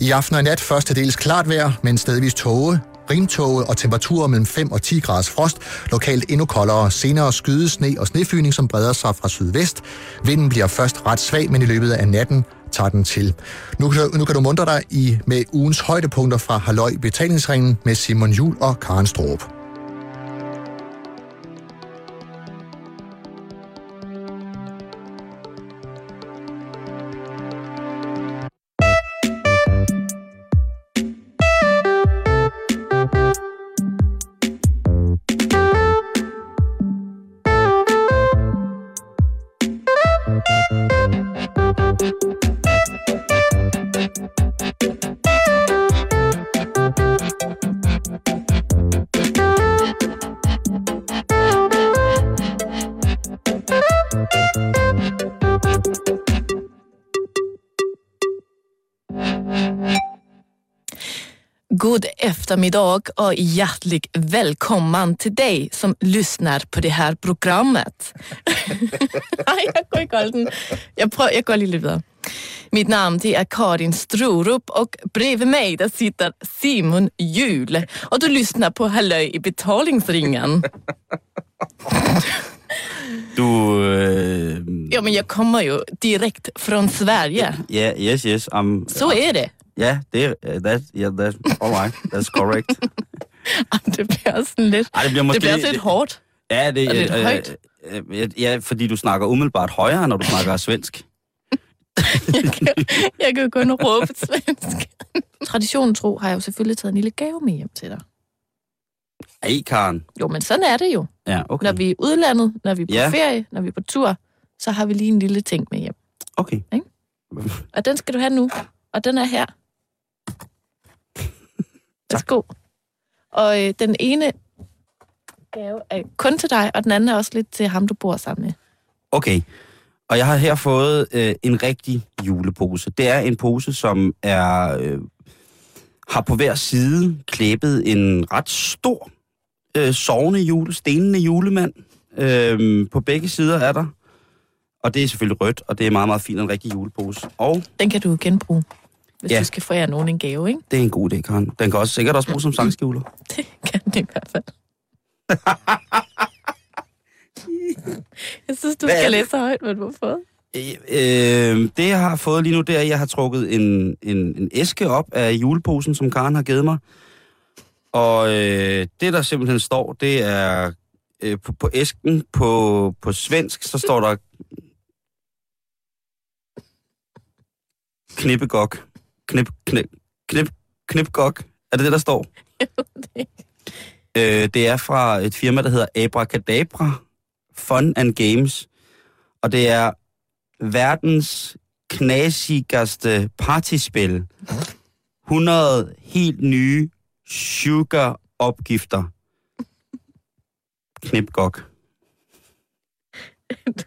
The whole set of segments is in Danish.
I aften og nat først dels klart vejr, men stedvis tåge, rimtåge og temperaturer mellem 5 og 10 graders frost. Lokalt endnu koldere. Senere skyde, sne og snefyning, som breder sig fra sydvest. Vinden bliver først ret svag, men i løbet af natten tager den til. Nu kan, nu kan du muntre dig i med ugens højdepunkter fra Halløj Betalingsringen med Simon Jul og Karen Stroop. Eftermiddag och hjärtligt välkommen till dig som lyssnar på det här programmet. Jeg kunne ikke holde den. Jeg, prøver, jeg går lige lidt videre. Mit navn det er Karin Strorup och bredvid mig där sitter Simon Jul. Och du lyssnar på Halløj i betalingsringen. Du... Øh, Ja, men jag kommer ju direkt från Sverige. ja, yes, yes. Um, Så är det. Ja, det er... Uh, that, yeah, that, all right. That's correct. Det bliver sådan lidt, Ej, det bliver måske... det bliver også lidt hårdt. Ja, det Og lidt øh, højt. øh, øh, ja, fordi du snakker umiddelbart højere, når du snakker svensk. Jeg kan, jeg kan jo kun råbe svensk. Traditionen tro har jeg jo selvfølgelig taget en lille gave med hjem til dig. Ej, Karen. Jo, men sådan er det jo. Ja, okay. Når vi er i udlandet, når vi er på Ja. ferie, når vi er på tur, så har vi lige en lille ting med hjem. Okay. Og den skal du have nu. Og den er her. Værsgo. Og øh, den ene gave er kun til dig, og den anden er også lidt til ham, du bor sammen med. Okay. Og jeg har her fået øh, en rigtig julepose. Det er en pose, som er øh, har på hver side klæbet en ret stor øh, sovende jule, stenende julemand. Øh, på begge sider er der. Og det er selvfølgelig rødt, og det er meget, meget fint en rigtig julepose. Og Den kan du genbruge, hvis Ja. du skal forære nogen en gave, ikke? det er en god idé, Karen. Den kan også sikkert også bruges som sangskjuler. Det kan den i hvert fald. jeg synes, du Hvad skal læse højt, hvad du har fået. Øh, øh, det, jeg har fået lige nu, det er, at jeg har trukket en, en, en æske op af juleposen, som Karen har givet mig. Og øh, det, der simpelthen står, det er øh, på, på æsken på, på svensk, så står der knippegok. Knip, knip, knip, knipgok. Er det det, der står? Øh, det er fra et firma, der hedder Abracadabra Fun and Games. Og det er verdens knasigste partyspil. 100 helt nye sugar-opgifter. Knipgok.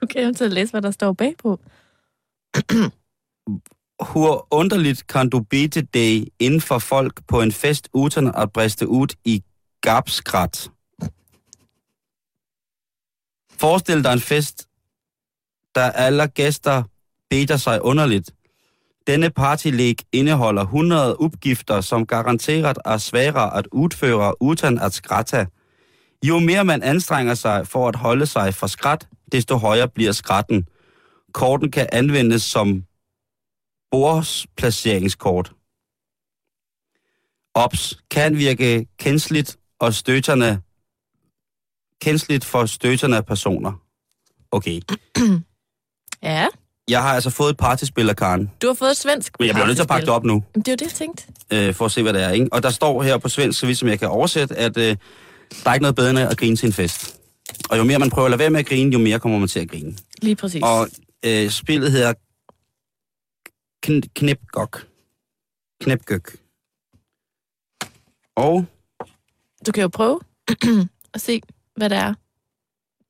Du kan jo til læse, hvad der står bagpå. Hvor underligt kan du bete dig inden for folk på en fest uden at briste ud i gabskrat? Forestil dig en fest, der alle gæster beter sig underligt. Denne partylæg indeholder 100 opgifter, som garanteret er svære at udføre uden at skratte. Jo mere man anstrenger sig for at holde sig fra skrat, desto højere bliver skratten. Korten kan anvendes som bordsplaceringskort. Ops kan virke kænsligt og støterne kænsligt for støterne af personer. Okay. Ja, Jeg har altså fået et partyspil af Karen. du har fået et svensk Men jeg bliver nødt til at pakke det op nu, Jamen, Det er jo det, jeg tænkte. øh, for at se, hvad det er. Ikke? Og der står her på svensk, så vidt som jeg kan oversætte, at øh, der er ikke noget bedre end at grine til en fest. Og jo mere man prøver at lade være med at grine, jo mere kommer man til at grine. Lige præcis. Og øh, spillet hedder Kn- Knipgok. Knipgok. Og Du kan jo prøve at se, hvad der er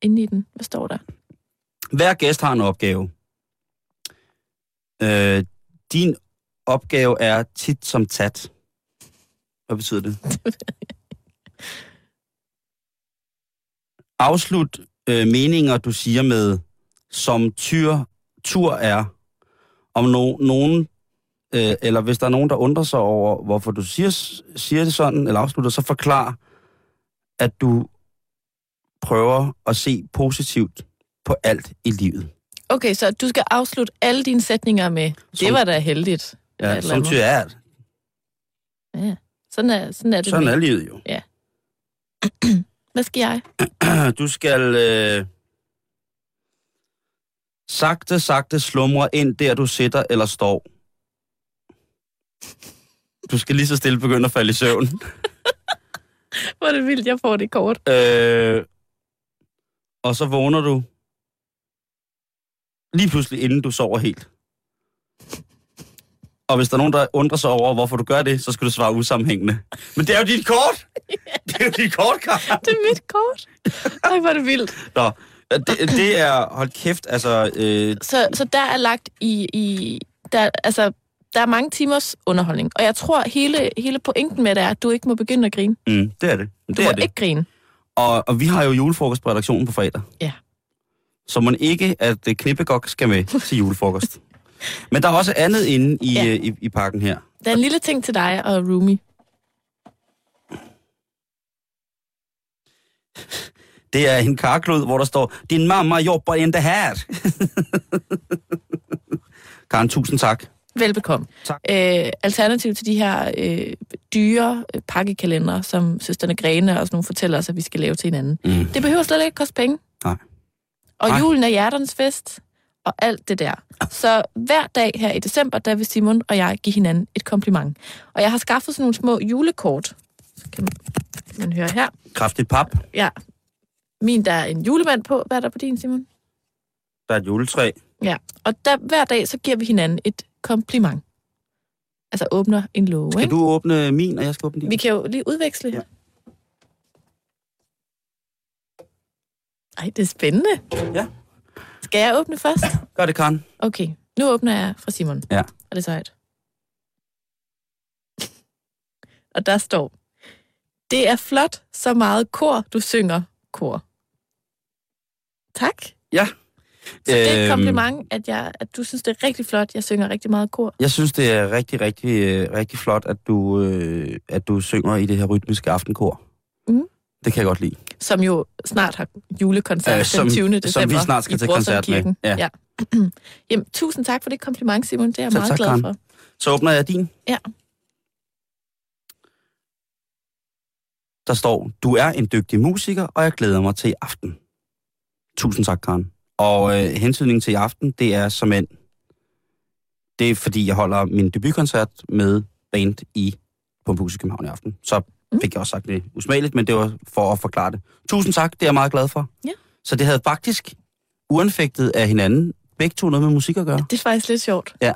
inde i den. Hvad står der? hver gæst har en opgave. Øh, din opgave er tit som tat. Hvad betyder det? Afslut øh, meninger, du siger med, som tyr, tur er, om no, nogen øh, eller hvis der er nogen, der undrer sig over, hvorfor du siger, siger det sådan, eller afslutter, så forklar, at du prøver at se positivt på alt i livet. Okay, så du skal afslutte alle dine sætninger med, det Som- var da heldigt. Ja, som ty er det. Ja, sådan er, sådan er det. Sådan med- er livet jo. Hvad skal jeg? Du skal øh, sagte, sagte slumre ind der, du sidder eller står. Du skal lige så stille begynde at falde i søvn. Hvor er det vildt, jeg får det kort. Øh, og så vågner du lige pludselig, inden du sover helt. Og hvis der er nogen, der undrer sig over, hvorfor du gør det, så skal du svare usammenhængende. Men det er jo dit kort! Det er jo dit kort, Karen. Det er mit kort. Ej, hvor er det vildt. Nå, det, det er, hold kæft, altså, øh, Så, så der er lagt i... i der, altså, der er mange timers underholdning. Og jeg tror, hele, hele pointen med det er, at du ikke må begynde at grine. mm, det er det. Du Det må er det. ikke grine. Og, og vi har jo julefrokost på redaktionen på fredag. Ja. Så man ikke, at øh, Knippegok skal med til julefrokost. Men der er også andet inde i, Ja. ja. i, i pakken her. Der er en lille ting til dig og Rumi. Det er en karklud, hvor der står, din mamma jobber in the her. Karen, tusind tak. Velbekomme. Tak. Øh, alternativ til de her øh, dyre øh, pakkekalender, som søsterne Grene og sådan nogle fortæller os, at vi skal lave til hinanden. Mm. Det behøver slet ikke koste penge. Nej. Og Nej. julen er hjerternes fest, og alt det der. Så hver dag her i december, der vil Simon og jeg give hinanden et kompliment. Og jeg har skaffet sådan nogle små julekort. Så kan man høre her. Kraftigt pap. Ja. Min, der er en julemand på. Hvad er der på din, Simon? Der er et juletræ. Ja. Og der, hver dag, så giver vi hinanden et kompliment. Altså åbner en låge, Skal ikke? du åbne min, og jeg skal åbne din? Vi kan jo lige udveksle. Ja. Ej, det er spændende. Ja. Skal jeg åbne først? Gør det, Karen. Okay, nu åbner jeg fra Simon. Ja. Er det sejt? Og der står, det er flot, så meget kor, du synger kor. Tak. Ja. Så det er et Øhm, kompliment, at, jeg, at du synes, det er rigtig flot, jeg synger rigtig meget kor. Jeg synes, det er rigtig, rigtig, øh, rigtig flot, at du, øh, at du synger i det her rytmiske aftenkor. Mhm. Det kan jeg godt lide. Som jo snart har julekoncert Øh, som- den 20. som vi december snart skal til koncert med. Ja. ja. Jamen, tusind tak for det kompliment, Simon. Det er jeg Selv meget tak, glad Karen. for. Så åbner jeg din. Ja. Der står, du er en dygtig musiker, og jeg glæder mig til i aften. Tusind tak, Karen. Og øh, hensynningen til i aften, det er som en... Det er fordi, jeg holder min debutkoncert med band i Pumphus i København i aften. Så Mm. fik jeg også sagt det usmageligt, men det var for at forklare det. Tusind tak, det er jeg meget glad for. Ja. Så det havde faktisk uanfægtet af hinanden begge to noget med musik at gøre. Det er faktisk lidt sjovt. Ja.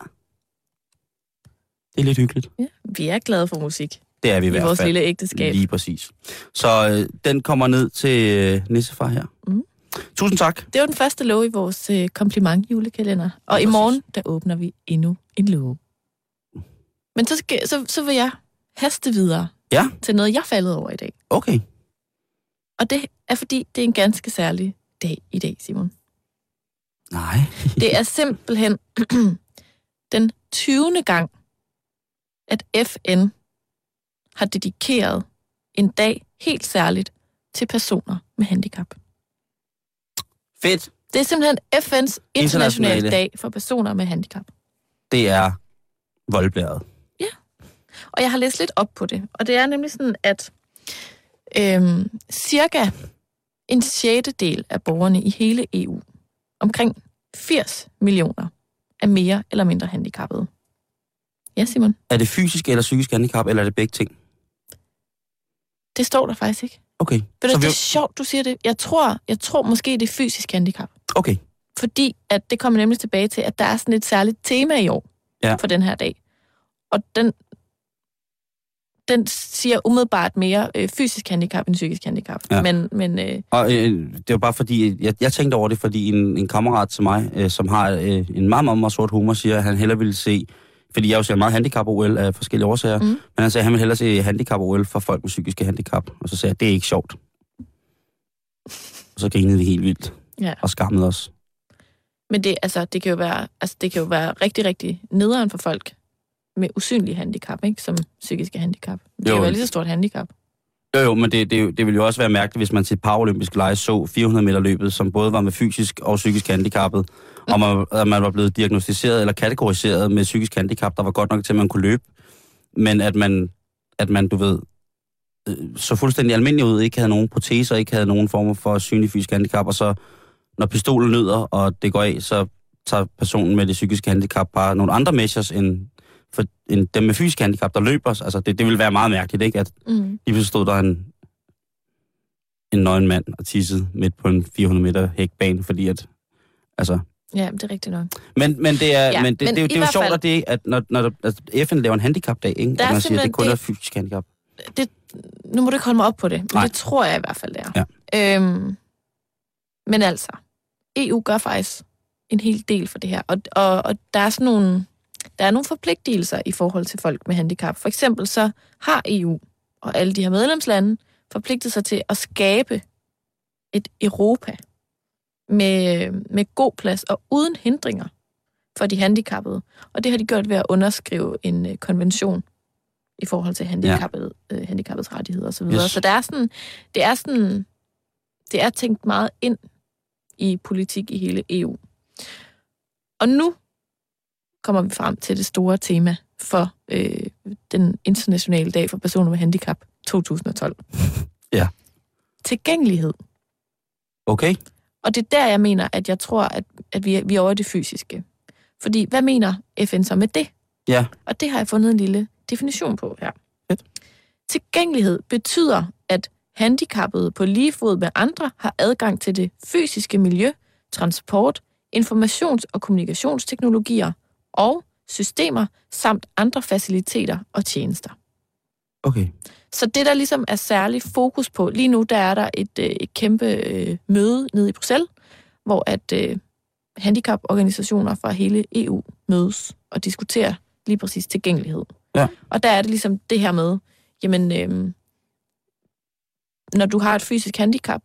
Det er lidt hyggeligt. Ja. Vi er glade for musik Det er vi i, i hvert vores fald. lille ægteskab. Lige præcis. Så øh, den kommer ned til øh, Nissefar her. Mhm. Tusind tak. Det var den første låge i vores øh, kompliment julekalender. Og i Præcis. morgen, der åbner vi endnu en låge. Men så, skal, så, så vil jeg haste videre Ja. til noget, jeg faldet over i dag. Okay. Og det er fordi, det er en ganske særlig dag i dag, Simon. Nej. Det er simpelthen den 20. gang, at FN har dedikeret en dag helt særligt til personer med handicap. Fedt. Det er simpelthen FN's internationale Internationale. dag for personer med handicap. Det er voldblæret. Og jeg har læst lidt op på det. Og det er nemlig sådan, at øhm, cirka en sjettedel af borgerne i hele EU, omkring 80 millioner, er mere eller mindre handicappede. Ja, Simon, Er det fysisk eller psykisk handicap, eller er det begge ting? det står der faktisk ikke. Okay. Ved du, Så det vi... er sjovt, du siger det. Jeg tror, jeg tror måske, det er fysisk handicap. Okay. Fordi at det kommer nemlig tilbage til, at der er sådan et særligt tema i år Ja. for den her dag. Og den, den siger umiddelbart mere øh, fysisk handicap end psykisk handicap. Ja. Men, men øh, Og øh, det var bare fordi, jeg, jeg tænkte over det, fordi en, en kammerat til mig, øh, som har øh, en meget, meget, meget sort humor, siger, at han hellere ville se, fordi jeg jo ser meget handicap-OL af forskellige årsager, Mm. men han sagde, at han ville hellere se handicap-OL for folk med psykiske handicap. Og så sagde jeg, det er ikke sjovt. Og så grinede vi helt vildt Ja. og skammede os. Men det, altså, det, kan jo være, altså, det kan jo være rigtig, rigtig nederen for folk, med usynlige handicap, ikke? Som psykiske handicap. Det Jo. er jo et lige så stort handicap. Jo, jo, men det, det, det ville jo også være mærkeligt, hvis man til paralympisk lege så 400 meter løbet, som både var med fysisk og psykisk handicappet, og man, at man var blevet diagnostiseret eller kategoriseret med psykisk handicap, der var godt nok til, at man kunne løbe, men at man, at man du ved, øh, så fuldstændig almindelig ud, ikke havde nogen proteser, ikke havde nogen former for synlig fysisk handicap, og så når pistolen lyder, og det går af, så tager personen med det psykiske handicap bare nogle andre measures end, for, end dem med fysisk handicap, der løber. Altså, det, det ville være meget mærkeligt, ikke? At, Mm. Lige stod der en, en nøgen mand og tissede midt på en 400 meter hækbane, fordi at, altså... Ja, det er rigtigt nok. Men, men det er, Ja, men det, men det, det, det er jo sjovt, fald- at, det, at når, når der, altså FN laver en handicapdag, ikke? Der at man siger, at det kun det- er fysisk handicap. Det, nu må du ikke holde mig op på det, men Nej. det tror jeg i hvert fald, det er. Ja. Øhm, men altså, EU gør faktisk en hel del for det her, og, og, og der er sådan nogle, der er nogle forpligtelser i forhold til folk med handicap. For eksempel så har EU og alle de her medlemslande forpligtet sig til at skabe et Europa med, med god plads og uden hindringer for de handicappede. Og det har de gjort ved at underskrive en øh, konvention i forhold til handicappede, ja. øh, handicappets rettigheder osv. Yes. Så der er sådan, det er sådan, det er tænkt meget ind i politik i hele EU. Og nu kommer vi frem til det store tema for øh, den internationale dag for personer med handicap 2012. Ja. Tilgængelighed. Okay? Og det er der, jeg mener, at jeg tror, at, at vi, er, vi er over det fysiske. Fordi, hvad mener FN så med det? Ja. Og det har jeg fundet en lille definition på her. Fedt. Tilgængelighed betyder, at handicappede på lige fod med andre har adgang til det fysiske miljø, transport, informations- og kommunikationsteknologier og systemer samt andre faciliteter og tjenester. Okay. Så det, der ligesom er særlig fokus på, lige nu der er der et, øh, et kæmpe øh, møde nede i Bruxelles, hvor at øh, handicaporganisationer fra hele EU mødes og diskuterer lige præcis tilgængelighed. Ja. Og der er det ligesom det her med, jamen, øh, når du har et fysisk handicap,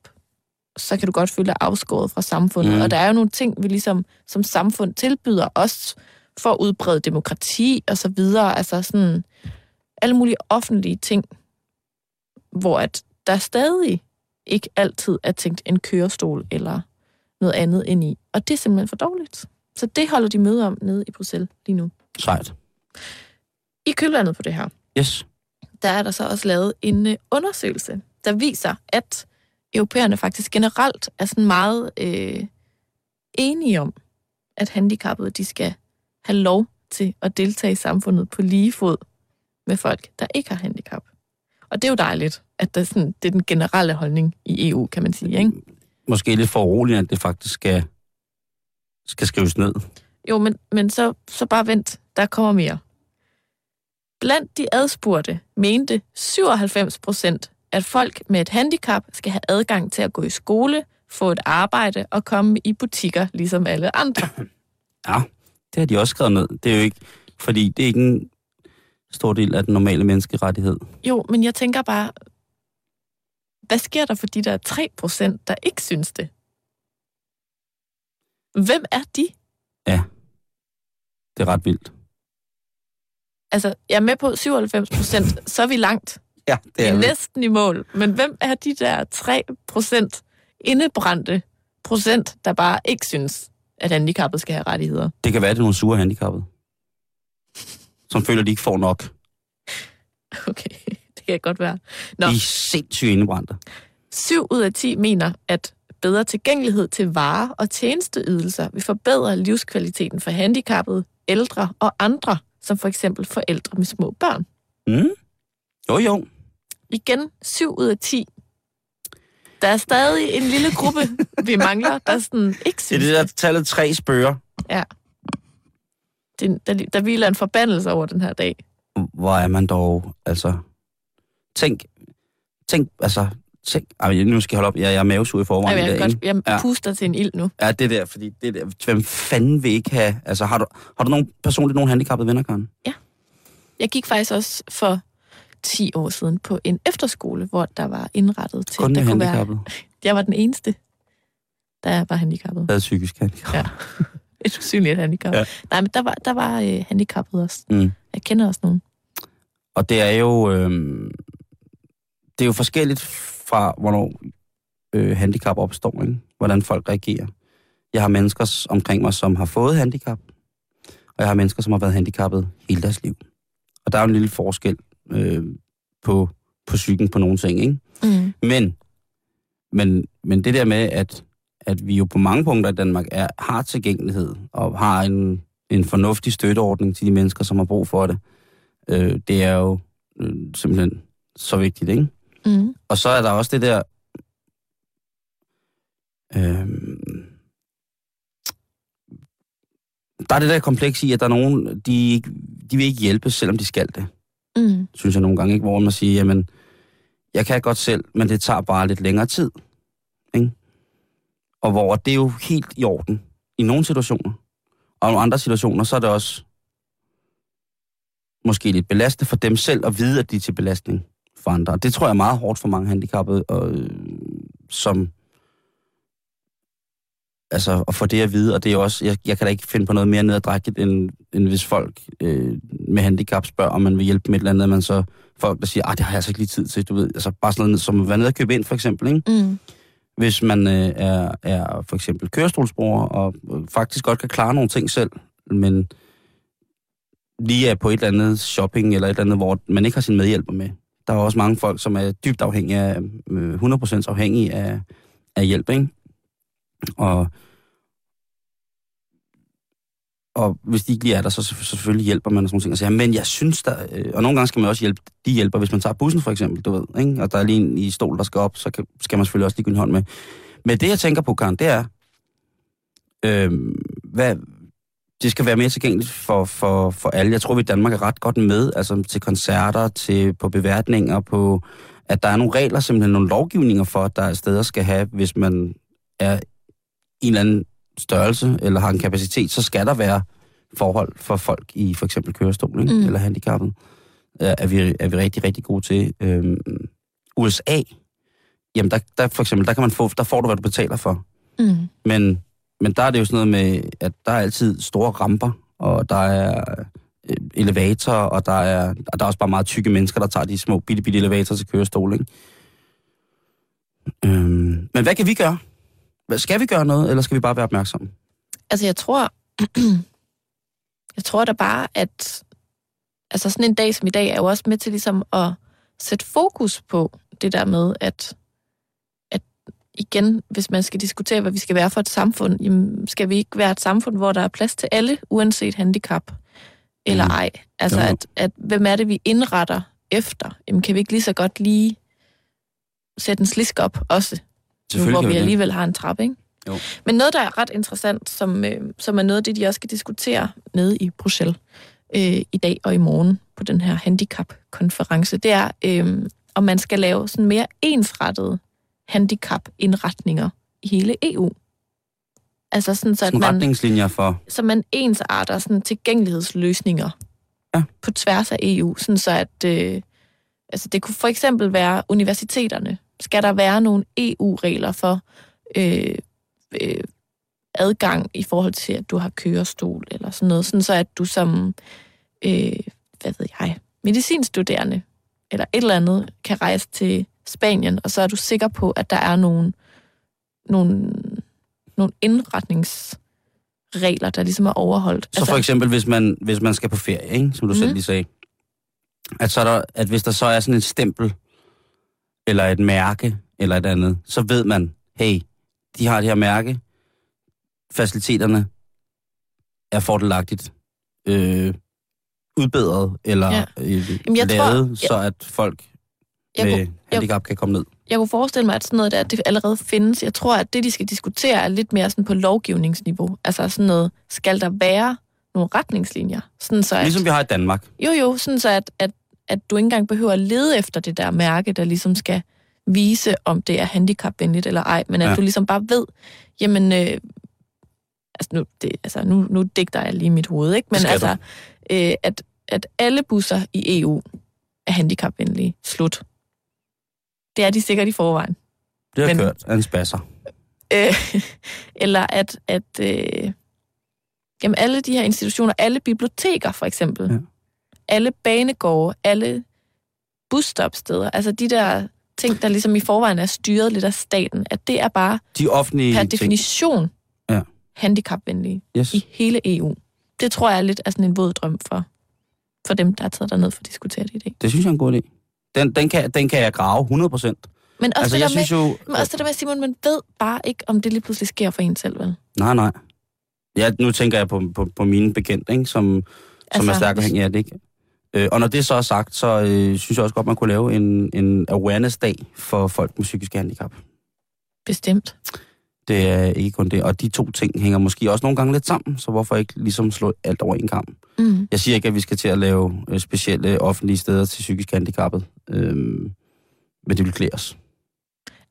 så kan du godt føle dig afskåret fra samfundet. Mm. Mm. Og der er jo nogle ting, vi ligesom som samfund tilbyder os for at udbrede demokrati og så videre. Altså sådan alle mulige offentlige ting, hvor at der stadig ikke altid er tænkt en kørestol eller noget andet ind i. Og det er simpelthen for dårligt. Så det holder de møde om nede i Bruxelles lige nu. Sejt. I kølvandet på det her, Yes. der er der så også lavet en øh, undersøgelse, der viser, at europæerne faktisk generelt er sådan meget øh, enige om, at handicappede de skal have lov til at deltage i samfundet på lige fod med folk, der ikke har handicap. Og det er jo dejligt, at der sådan, det er den generelle holdning i EU, kan man sige. Ikke? Måske lidt for uroligt, at det faktisk skal, skal skrives ned. Jo, men, men så, så bare vent, der kommer mere. Blandt de adspurgte mente 97 procent, at folk med et handicap skal have adgang til at gå i skole, få et arbejde og komme i butikker ligesom alle andre. Ja, det har de også skrevet ned. Det er jo ikke, fordi det er ikke en stor del af den normale menneskerettighed. Jo, men jeg tænker bare, hvad sker der for de der 3 procent, der ikke synes det? Hvem er de? Det er ret vildt. Altså, jeg er med på 97 procent, så er vi langt. Ja, det Vi er er vildt. næsten i mål. Men hvem er de der 3 procent indebrændte procent, der bare ikke synes, at handicappet skal have rettigheder? Det kan være, at det er nogle sure handicappede. Som føler, at de ikke får nok. Okay, det kan godt være. Nå. De er sindssygt indebrændte. 7 ud af 10 mener, at bedre tilgængelighed til varer og tjenesteydelser vil forbedre livskvaliteten for handicappede, ældre og andre, som for eksempel forældre med små børn. Mm? Jo, jo. Igen, 7 ud af 10. Der er stadig en lille gruppe, vi mangler, der sådan ikke Det er synes, det der tallet tre spørger. det, der, der hviler en forbandelse over den her dag. Hvor er man dog, altså... Tænk, tænk, altså... Tænk, ej, nu skal jeg holde op. Jeg, jeg er mavesur i Ej, forvejen. jeg, i kan godt, jeg Ja. puster til en ild nu. Ja, det der, fordi det der, hvem fanden vil ikke have... Altså, har du, har du nogen, personligt nogen handicappede venner, Karen? Jeg gik faktisk også for 10 år siden på en efterskole, hvor der var indrettet til, Kun der kunne være... Jeg var den eneste, der var handicappet. Havde psykisk handicap. Ja. Et usynligt handicap. Ja. Nej, men der var, der var øh, handicappet også. Mm. Jeg kender også nogen. Og det er jo, øh, det er jo forskelligt fra, hvornår øh, handicap opstår, ikke? hvordan folk reagerer. Jeg har mennesker omkring mig, som har fået handicap, og jeg har mennesker, som har været handicappet hele deres liv. Og der er jo en lille forskel øh, på, på psyken på nogle ting, ikke? Mm. Men, men, men det der med, at, at vi jo på mange punkter i Danmark er, har tilgængelighed og har en, en fornuftig støtteordning til de mennesker, som har brug for det, øh, det er jo øh, simpelthen så vigtigt, ikke? Mm. Og så er der også det der... Øh, der er det der kompleks i, at der er nogen, de, de vil ikke hjælpe, selvom de skal det Mm. synes jeg nogle gange ikke, hvor man siger, jamen, jeg kan godt selv, men det tager bare lidt længere tid. Ikke? Og hvor det er jo helt i orden i nogle situationer. Og i andre situationer, så er det også måske lidt belastende for dem selv at vide, at de er til belastning for andre. Det tror jeg er meget hårdt for mange handicappede, og, øh, som altså at få det at vide, og det er også, jeg, jeg kan da ikke finde på noget mere nederdrægtigt, end, end hvis folk øh, med handicap spørger, om man vil hjælpe med et eller andet, men så folk, der siger, ah, det har jeg altså ikke lige tid til, du ved, altså bare sådan noget, som at være nede og købe ind, for eksempel, ikke? Mm. Hvis man øh, er, er for eksempel kørestolsbruger, og øh, faktisk godt kan klare nogle ting selv, men lige er på et eller andet shopping, eller et eller andet, hvor man ikke har sin medhjælper med. Der er også mange folk, som er dybt afhængige af, øh, 100% afhængige af, af hjælp, ikke? Og, og hvis de ikke lige er der, så så selvfølgelig hjælper man og sådan nogle ting. Altså, og siger, men jeg synes der... Øh, og nogle gange skal man også hjælpe de hjælper, hvis man tager bussen for eksempel, du ved, ikke? Og der er lige en i stol, der skal op, så kan, skal man selvfølgelig også lige gå en hånd med. Men det, jeg tænker på, Karen, det er, øh, hvad, det skal være mere tilgængeligt for, for, for alle. Jeg tror, vi i Danmark er ret godt med, altså til koncerter, til, på beværtninger, på, at der er nogle regler, simpelthen nogle lovgivninger for, at der er steder skal have, hvis man er en eller anden størrelse, eller har en kapacitet, så skal der være forhold for folk i for eksempel kørestol, ikke? Mm. Eller handicappet. Er, er, vi, er vi rigtig, rigtig gode til. Øhm, USA, jamen der, der for eksempel, der kan man få, der får du, hvad du betaler for. Mm. Men, men der er det jo sådan noget med, at der er altid store ramper, og der er øh, elevatorer, og der er, og der er også bare meget tykke mennesker, der tager de små bitte, bitte elevatorer til kørestol, ikke? Øhm, men hvad kan vi gøre? Skal vi gøre noget, eller skal vi bare være opmærksomme? Altså, jeg tror, jeg tror da bare, at altså sådan en dag som i dag er jo også med til ligesom at sætte fokus på det der med, at, at igen, hvis man skal diskutere, hvad vi skal være for et samfund, jamen, skal vi ikke være et samfund, hvor der er plads til alle, uanset handicap eller Mm. ej? Altså, at, at hvem er det, vi indretter efter? Jamen, kan vi ikke lige så godt lige sætte en slisk op også, nu, hvor vi det. alligevel har en trappe, ikke? Jo. Men noget, der er ret interessant, som, øh, som er noget af det, de også skal diskutere nede i Bruxelles øh, i dag og i morgen på den her handicap-konference, det er, øh, om man skal lave sådan mere ensrettede handicap-indretninger i hele EU. Altså sådan, så, at Sådan man, retningslinjer for... så man ensarter sådan tilgængelighedsløsninger Ja. på tværs af EU, sådan så at øh, altså det kunne for eksempel være universiteterne. Skal der være nogle EU-regler for øh, øh, adgang i forhold til, at du har kørestol eller sådan noget, sådan så at du som, øh, hvad ved jeg, medicinstuderende eller et eller andet kan rejse til Spanien, og så er du sikker på, at der er nogle, nogle, nogle indretningsregler, der ligesom er overholdt. Så for eksempel, hvis man, hvis man skal på ferie, ikke? som du mm. selv Mhm. lige sagde, at, så er der, at hvis der så er sådan et stempel, eller et mærke, eller et andet, så ved man, hey, de har det her mærke, faciliteterne er fordelagtigt øh, udbedret, eller Ja. øh, Jamen, jeg tror- lavet, jeg- så at folk jeg med kunne- handicap kan komme ned. jeg kunne forestille mig, at sådan noget der, det allerede findes. Jeg tror, at det, de skal diskutere, er lidt mere sådan på lovgivningsniveau. Altså sådan noget, skal der være nogle retningslinjer? Sådan så at, Ligesom vi har i Danmark. Jo, jo, sådan så at, at, at du ikke engang behøver at lede efter det der mærke, der ligesom skal vise, om det er handicapvenligt eller ej, men at ja. Du ligesom bare ved, jamen, øh, altså, nu, det, altså nu, nu digter jeg lige mit hoved, ikke? Men altså, øh, at, at alle busser i EU er handicapvenlige. Slut. Det er de sikkert i forvejen. Det har Men... kørt af en spasser. Øh, eller at, at, øh, Jamen alle de her institutioner, alle biblioteker for eksempel, Ja. Alle banegårde, alle busstopsteder, altså de der ting, der ligesom i forvejen er styret lidt af staten, at det er bare De offentlige per ting. definition Ja. handicapvenlige Yes. i hele EU. Det tror jeg er lidt af sådan en våd drøm for, for dem, der har taget derned for at diskutere det i dag. Det synes jeg er en god idé. Den, den, kan, den kan jeg grave 100 procent. Men også, Altså, det jeg der med, synes jo... men også det der med, Simon, man ved bare ikke, om det lige pludselig sker for en selv, vel? Nej, nej. Ja, nu tænker jeg på, på, på mine bekendte, ikke? som, altså, som Altså, er stærkt afhængige af det. Ikke? Øh, og når det så er sagt, så øh, synes jeg også godt, man kunne lave en, en awareness-dag for folk med psykiske handicap. Bestemt. Det er ikke kun det. Og de to ting hænger måske også nogle gange lidt sammen, så hvorfor ikke ligesom slå alt over en kamp? Mm. Jeg siger ikke, at vi skal til at lave øh, specielle offentlige steder til psykisk handicappet. Øhm, men det vil klæde os.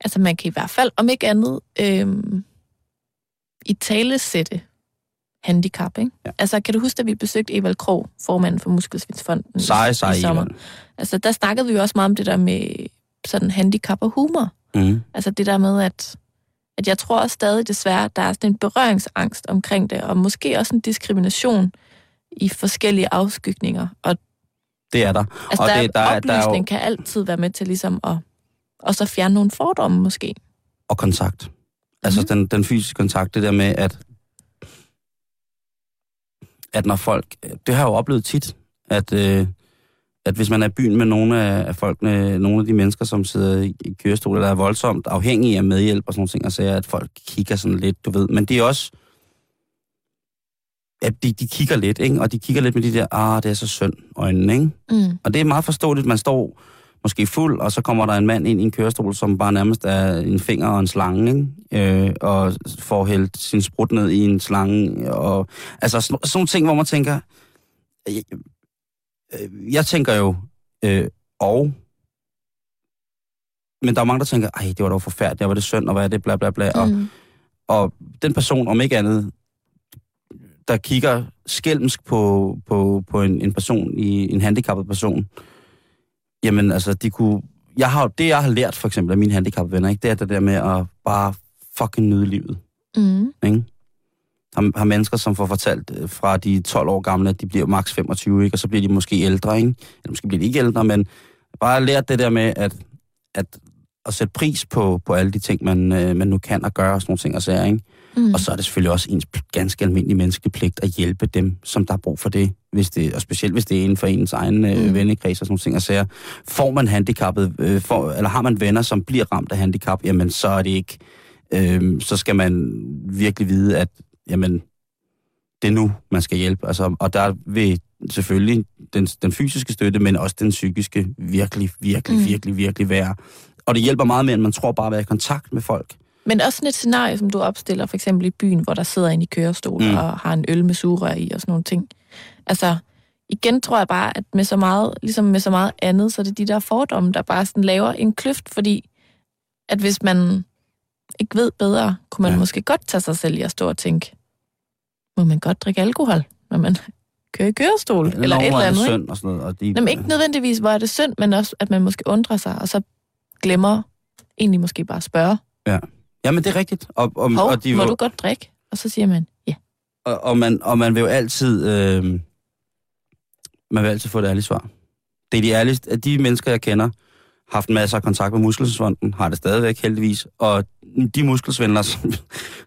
Altså man kan i hvert fald, om ikke andet, øhm, i tale sætte handicap, ikke? Ja. Altså kan du huske, at vi besøgte Evald Krog, formanden for Muskelsvindsfonden Seje, seje i sommer? Altså der snakkede vi jo også meget om det der med sådan handicap og humor. Mm. Altså det der med, at, at jeg tror også stadig desværre, der er sådan en berøringsangst omkring det, og måske også en diskrimination i forskellige afskygninger. Og Det er der. altså, Og der, det- der er, er- der er jo- oplysning kan altid være med til ligesom at og så fjerne nogle fordomme måske. Og kontakt. Altså Mhm. den, den fysiske kontakt, det der med, at, at når folk... Det har jeg jo oplevet tit, at, øh, at hvis man er i byen med nogle af, af folkene, nogle af de mennesker, som sidder i, i kørestol, eller er voldsomt afhængige af medhjælp og sådan nogle ting, og siger, at folk kigger sådan lidt, du ved. Men det er også... At de, de kigger lidt, ikke? Og de kigger lidt med de der, ah, det er så synd øjnene, ikke? Mm. Og det er meget forståeligt, man står måske fuld, og så kommer der en mand ind i en kørestol, som bare nærmest er en finger og en slange, ikke? Øh, og får hældt sin sprut ned i en slange. Og, altså sådan, sådan nogle ting, hvor man tænker... Jeg, øh, jeg tænker jo, øh, og... Men der er mange, der tænker, ej, det var dog forfærdeligt, og var det synd, og hvad er det, bla bla bla. Og, Mm. og den person, om ikke andet, der kigger skælmsk på, på, på en, en person, i en handicappet person, jamen altså, de kunne... Jeg har, det, jeg har lært for eksempel af mine handicappede venner, ikke, det er det der med at bare fucking nyde livet. Mm. Ikke? Har, har mennesker, som får fortalt øh, fra de 12 år gamle, at de bliver maks 25, ikke? og så bliver de måske ældre, ikke? eller måske bliver de ikke ældre, men bare lært det der med at, at, at sætte pris på, på alle de ting, man, øh, man nu kan og gøre, og sådan nogle ting og sager, ikke? Mm. Og så er det selvfølgelig også ens ganske almindelig menneskepligt at hjælpe dem, som der har brug for det, hvis det og specielt hvis det er inden for ens egen øh, Mm. vennekreds og sådan nogle ting. Og sager. Får man handicappet, øh, for, eller har man venner, som bliver ramt af handicap, jamen så er det ikke, øh, så skal man virkelig vide, at jamen, det er nu, man skal hjælpe. Altså, og der vil selvfølgelig den, den fysiske støtte, men også den psykiske virkelig, virkelig, mm. virkelig, virkelig være. Og det hjælper meget mere, end man tror bare at være i kontakt med folk. Men også sådan et scenarie, som du opstiller, for eksempel i byen, hvor der sidder en i kørestol Mm. og har en øl med sugerør i og sådan nogle ting. Altså, igen tror jeg bare, at med så meget, ligesom med så meget andet, så er det de der fordomme, der bare sådan laver en kløft, fordi at hvis man ikke ved bedre, kunne man Ja. ja. måske godt tage sig selv i at stå og tænke, må man godt drikke alkohol, når man kører i kørestol, eller et eller er det andet, synd og sådan noget. Og de, Jamen ikke nødvendigvis, hvor er det synd, men også, at man måske undrer sig, og så glemmer egentlig måske bare at spørge, Jamen, det er rigtigt. Og, og, Hov, og, de, må vil- du godt drikke? Og så siger man, ja. og, og, man, og man vil jo altid... Øh, man vil altid få et ærligt svar. Det er de ærligste... At de mennesker, jeg kender, har haft masser af kontakt med Muskelsvinden, har det stadigvæk heldigvis. Og de muskelsvindlere, som,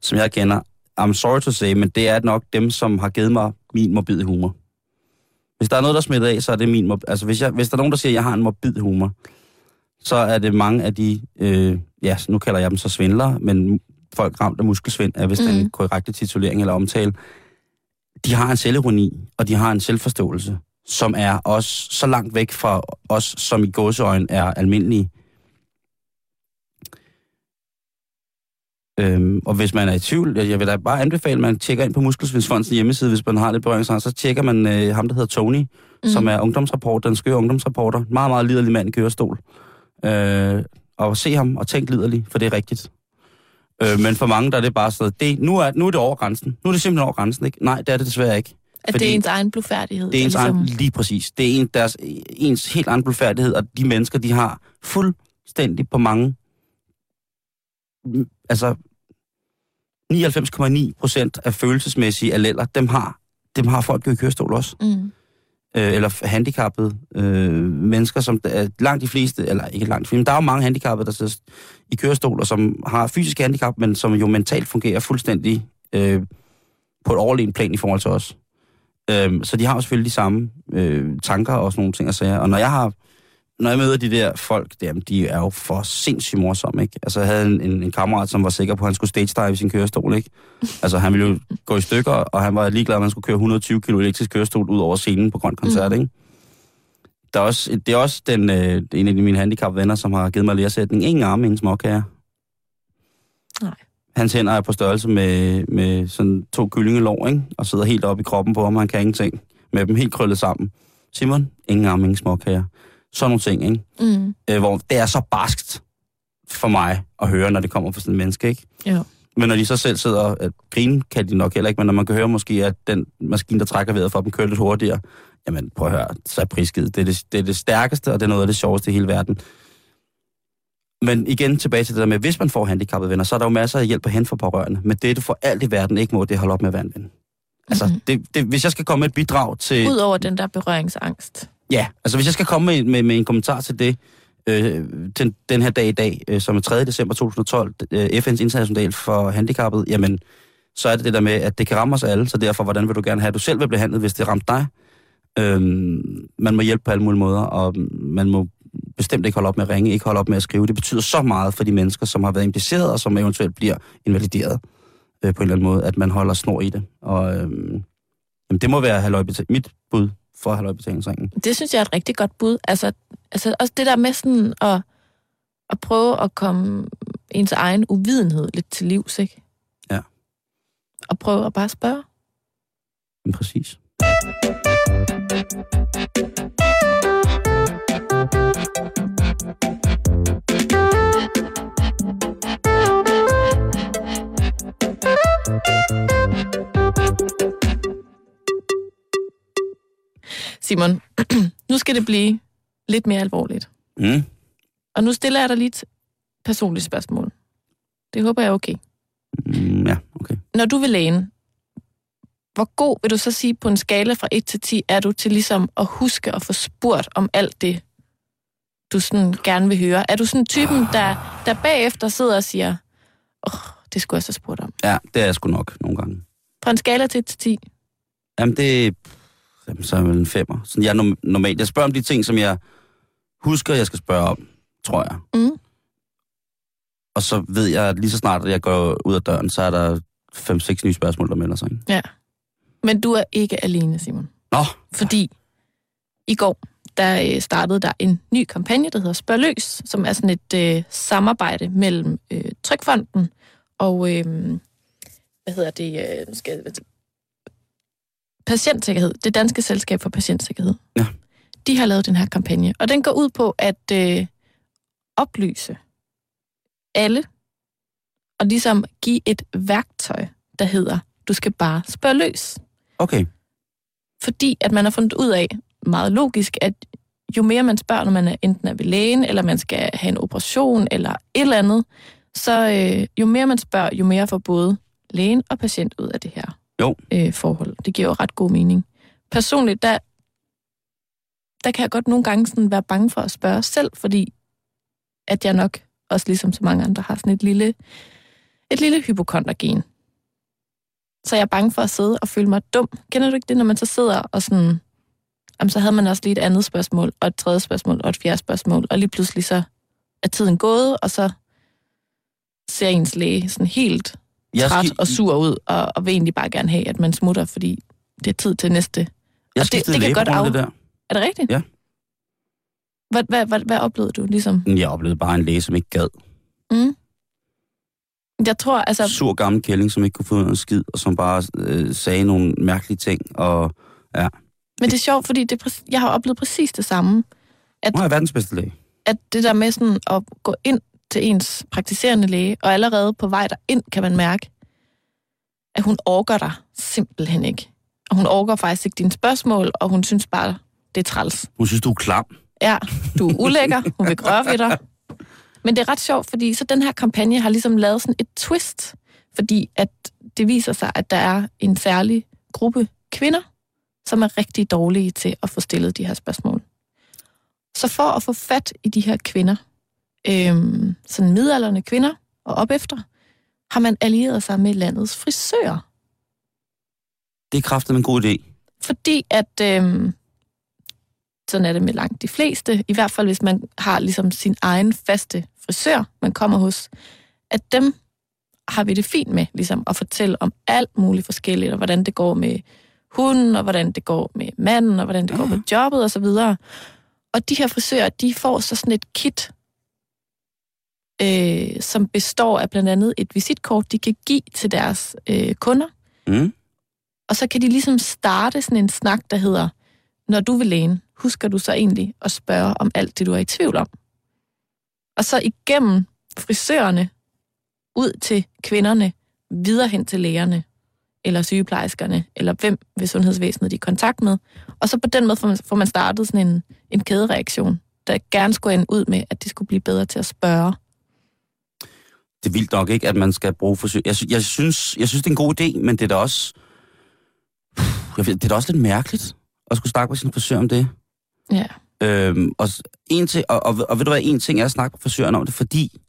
som jeg kender, I'm sorry to say, men det er nok dem, som har givet mig min morbide humor. Hvis der er noget, der smitter af, så er det min... mob- Altså, hvis, jeg, hvis der er nogen, der siger, at jeg har en morbid humor, så er det mange af de... Øh, ja, nu kalder jeg dem så svindlere, men folk ramt af muskelsvind er vist mm. Mhm. den korrekte titulering eller omtale. De har en selvironi, og de har en selvforståelse, som er også så langt væk fra os, som i gåseøjne er almindelige. Øhm, og hvis man er i tvivl, jeg jeg vil da bare anbefale, at man tjekker ind på Muskelsvindsfondens hjemmeside, hvis man har lidt berøringsangst, så tjekker man øh, ham, der hedder Tony, mm. Mhm. som er ungdomsrapport, den skøre ungdomsrapporter. Meget, meget liderlig mand i kørestol. Øh, og se ham og tænk liderlig, for det er rigtigt. Øh, men for mange, der er det bare sådan, det, nu, er, nu er det over grænsen. Nu er det simpelthen over grænsen, ikke? Nej, det er det desværre ikke. At Fordi det er ens egen blufærdighed. Det er ens der egen, lige præcis. Det er en, deres, ens helt egen blufærdighed, og de mennesker, de har fuldstændig på mange... Altså, 99,9 procent af følelsesmæssige alleler, dem har, dem har folk jo i kørestol også. Mm. Øh, eller handicappede øh, mennesker, som er langt de fleste, eller ikke langt de fleste, men der er jo mange handicappede, der sidder i kørestol, og som har fysisk handicap, men som jo mentalt fungerer fuldstændig øh, på et overlegen plan i forhold til os. Øh, så de har jo selvfølgelig de samme øh, tanker og sådan nogle ting at sige. Og når jeg har når jeg møder de der folk, jamen, de er jo for sindssygt morsomme, ikke? Altså, jeg havde en, en, en kammerat, som var sikker på, at han skulle stage dive i sin kørestol, ikke? Altså, han ville jo gå i stykker, og han var ligeglad, at man skulle køre 120 kg elektrisk kørestol ud over scenen på Grøn Koncert, mm. ikke? Der er også, det er også den, øh, en af mine handicap-venner, som har givet mig læresætning. Ingen arme, ingen småkager. Nej. Hans hænder er på størrelse med, med sådan to kyllingelår, ikke? Og sidder helt oppe i kroppen på ham, han kan ingenting. Med dem helt krøllet sammen. Simon, ingen arme, ingen småkager. Sådan nogle ting, ikke? Mm. Øh, hvor det er så barskt for mig at høre, når det kommer fra sådan en menneske, ikke? Ja. Men når de så selv sidder, at grine kan de nok heller ikke, men når man kan høre måske, at den maskine, der trækker vejret for dem, kører lidt hurtigere, jamen prøv at høre, så er prisgivet. Det er det, det er det stærkeste, og det er noget af det sjoveste i hele verden. Men igen tilbage til det der med, hvis man får handicappede venner, så er der jo masser af hjælp at hente for pårørende. Men det, du for alt i verden ikke må, det er holde op med at være en ven. Altså, Mhm. mm-hmm. det, det, hvis jeg skal komme med et bidrag til... Udover den der berøringsangst. Ja, altså hvis jeg skal komme med, med, med en kommentar til det, øh, til den her dag i dag, øh, som er 3. december 2012, øh, FN's internationale dag for handicappet, jamen, så er det det der med, at det kan ramme os alle, så derfor, hvordan vil du gerne have, at du selv vil blive behandlet, hvis det ramte dig? Øhm, man må hjælpe på alle mulige måder, og man må bestemt ikke holde op med at ringe, ikke holde op med at skrive. Det betyder så meget for de mennesker, som har været impliceret, og som eventuelt bliver invalideret øh, på en eller anden måde, at man holder snor i det. Og øhm, jamen, det må være halvøjbetalt. mit bud for halvøjbetalingsringen. Det synes jeg er et rigtig godt bud. Altså, altså også det der med sådan at, at prøve at komme ens egen uvidenhed lidt til livs, ikke? Ja. Og prøve at bare spørge. Men præcis. Simon, nu skal det blive lidt mere alvorligt. Mm. Og nu stiller jeg dig lige et personligt spørgsmål. Det håber jeg er okay. Mm, ja, okay. Når du vil lægen, hvor god vil du så sige på en skala fra 1 til 10, er du til ligesom at huske at få spurgt om alt det, du sådan gerne vil høre? Er du sådan typen, der, der bagefter sidder og siger, åh, oh, det skulle jeg så spurgt om. Ja, det er jeg sgu nok nogle gange. Fra en skala til 1 til 10? Jamen, det jamen, så er vel en femmer. Sådan, jeg norm- normalt. Jeg spørger om de ting, som jeg husker, jeg skal spørge om, tror jeg. Mm. Og så ved jeg, at lige så snart, at jeg går ud af døren, så er der fem-seks nye spørgsmål, der melder sig. Ikke? Ja. Men du er ikke alene, Simon. Nå, Fordi i går, der øh, startede der en ny kampagne, der hedder Spørg Løs, som er sådan et øh, samarbejde mellem øh, Trykfonden og, øh, hvad hedder det, øh, skal jeg, Patientsikkerhed, det danske selskab for patientsikkerhed. Ja. De har lavet den her kampagne, og den går ud på at øh, oplyse alle, og ligesom give et værktøj, der hedder, du skal bare spørge løs okay. fordi at man har fundet ud af, meget logisk, at jo mere man spørger, når man er enten er ved lægen, eller man skal have en operation, eller et eller andet, så øh, jo mere man spørger, jo mere får både lægen og patient ud af det her jo. øh, forhold. Det giver jo ret god mening. Personligt, der, der kan jeg godt nogle gange sådan være bange for at spørge selv, fordi at jeg nok, også ligesom så mange andre, har sådan et lille, et lille hypokondergen. Så jeg er bange for at sidde og føle mig dum. Kender du ikke det, når man så sidder og sådan... Jamen, så havde man også lige et andet spørgsmål, og et tredje spørgsmål, og et fjerde spørgsmål, og lige pludselig så er tiden gået, og så ser ens læge sådan helt jeg træt ski- og sur ud, og, og vil egentlig bare gerne have, at man smutter, fordi det er tid til næste. Jeg og det- det kan godt af det der. Er det rigtigt? Ja. Hvad, hvad, hvad, hvad oplevede du ligesom? Jeg oplevede bare en læge, som ikke gad. Mm? Jeg tror, altså... Sur gammel kælling, som ikke kunne få noget skid, og som bare øh, sagde nogle mærkelige ting. Og Men det er sjovt, fordi det, er præ- jeg har oplevet præcis det samme. At, er jeg verdens bedste læge. at det der med sådan at gå ind til ens praktiserende læge, og allerede på vej derind kan man mærke, at hun orker dig simpelthen ikke. Og hun orker faktisk ikke dine spørgsmål, og hun synes bare, det er træls. Hun synes, du er klam. Ja, du er ulækker, hun vil grøre ved dig. Men det er ret sjovt, fordi så den her kampagne har ligesom lavet sådan et twist. Fordi at det viser sig, at der er en særlig gruppe kvinder, som er rigtig dårlige til at få stillet de her spørgsmål. Så for at få fat i de her kvinder, øhm, sådan midalderne kvinder og op efter, har man allieret sig med landets frisører. Det er kraftigt en god idé. Fordi at, øhm, sådan er det med langt de fleste, i hvert fald hvis man har ligesom sin egen faste frisør, man kommer hos, at dem har vi det fint med ligesom at fortælle om alt muligt forskelligt, og hvordan det går med hunden, og hvordan det går med manden, og hvordan det går med jobbet. Og, og de her frisører, de får så sådan et kit, øh, som består af blandt andet et visitkort, de kan give til deres øh, kunder. Mm. Og så kan de ligesom starte sådan en snak, der hedder, når du vil læne, husker du så egentlig at spørge om alt det, du er i tvivl om? Og så igennem frisørerne, ud til kvinderne, videre hen til lægerne, eller sygeplejerskerne, eller hvem ved sundhedsvæsenet de er i kontakt med. Og så på den måde får man, får man startet sådan en, en kædereaktion, der gerne skulle ende ud med, at de skulle blive bedre til at spørge. Det er vildt nok ikke, at man skal bruge forsøg. Jeg, jeg, synes, jeg synes, det er en god idé, men det er da også... Jeg ved, det er da også lidt mærkeligt at skulle snakke med sin frisør om det. Ja. Øhm, og, en ting, og, og, og ved du hvad, en ting er at snakke med frisøren om det, fordi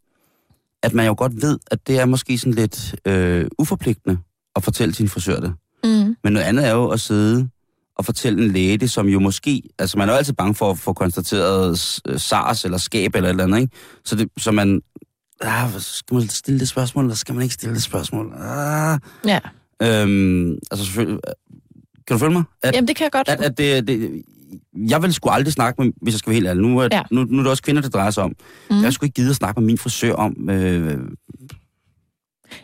at man jo godt ved, at det er måske sådan lidt øh, uforpligtende at fortælle sin frisør det. Mm. Men noget andet er jo at sidde og fortælle en læge det, som jo måske... Altså, man er jo altid bange for at få konstateret SARS eller skab eller et eller andet, ikke? Så, det, så man... Ah, skal man stille det spørgsmål, eller skal man ikke stille det spørgsmål? Ah, Ja. øhm, altså, selvfølgelig... Kan du følge mig? At, Jamen, det kan jeg godt. at, at det, det, jeg vil sgu aldrig snakke med, hvis jeg skal være helt ærlig. Nu er, Ja. nu, nu er det også kvinder, det drejer sig om. Mm. Jeg skulle ikke gide at snakke med min frisør om... Øh,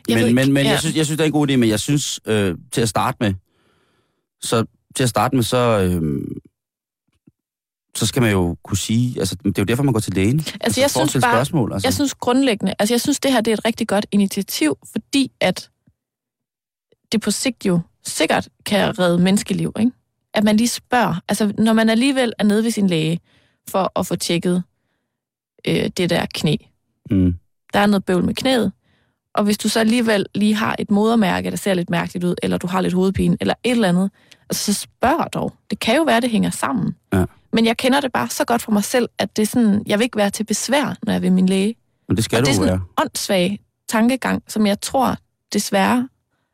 Jeg men men, men ja. jeg, synes, jeg synes, det er en god idé, men jeg synes, øh, til at starte med, så til at starte med, så, øh, så skal man jo kunne sige, altså det er jo derfor, man går til lægen. Altså, jeg for at synes bare- spørgsmål, altså. Jeg synes grundlæggende, altså jeg synes, det her det er et rigtig godt initiativ, fordi at det på sigt jo sikkert kan redde menneskeliv, ikke? At man lige spørger, altså når man alligevel er nede ved sin læge for at få tjekket øh, det der knæ. Mm. Der er noget bøvl med knæet, og hvis du så alligevel lige har et modermærke, der ser lidt mærkeligt ud, eller du har lidt hovedpine, eller et eller andet, altså så spørg dog. Det kan jo være, det hænger sammen. Ja. Men jeg kender det bare så godt for mig selv, at det er sådan, jeg vil ikke være til besvær, når jeg er ved min læge. Men det skal og du det er sådan være. en åndssvag tankegang, som jeg tror desværre,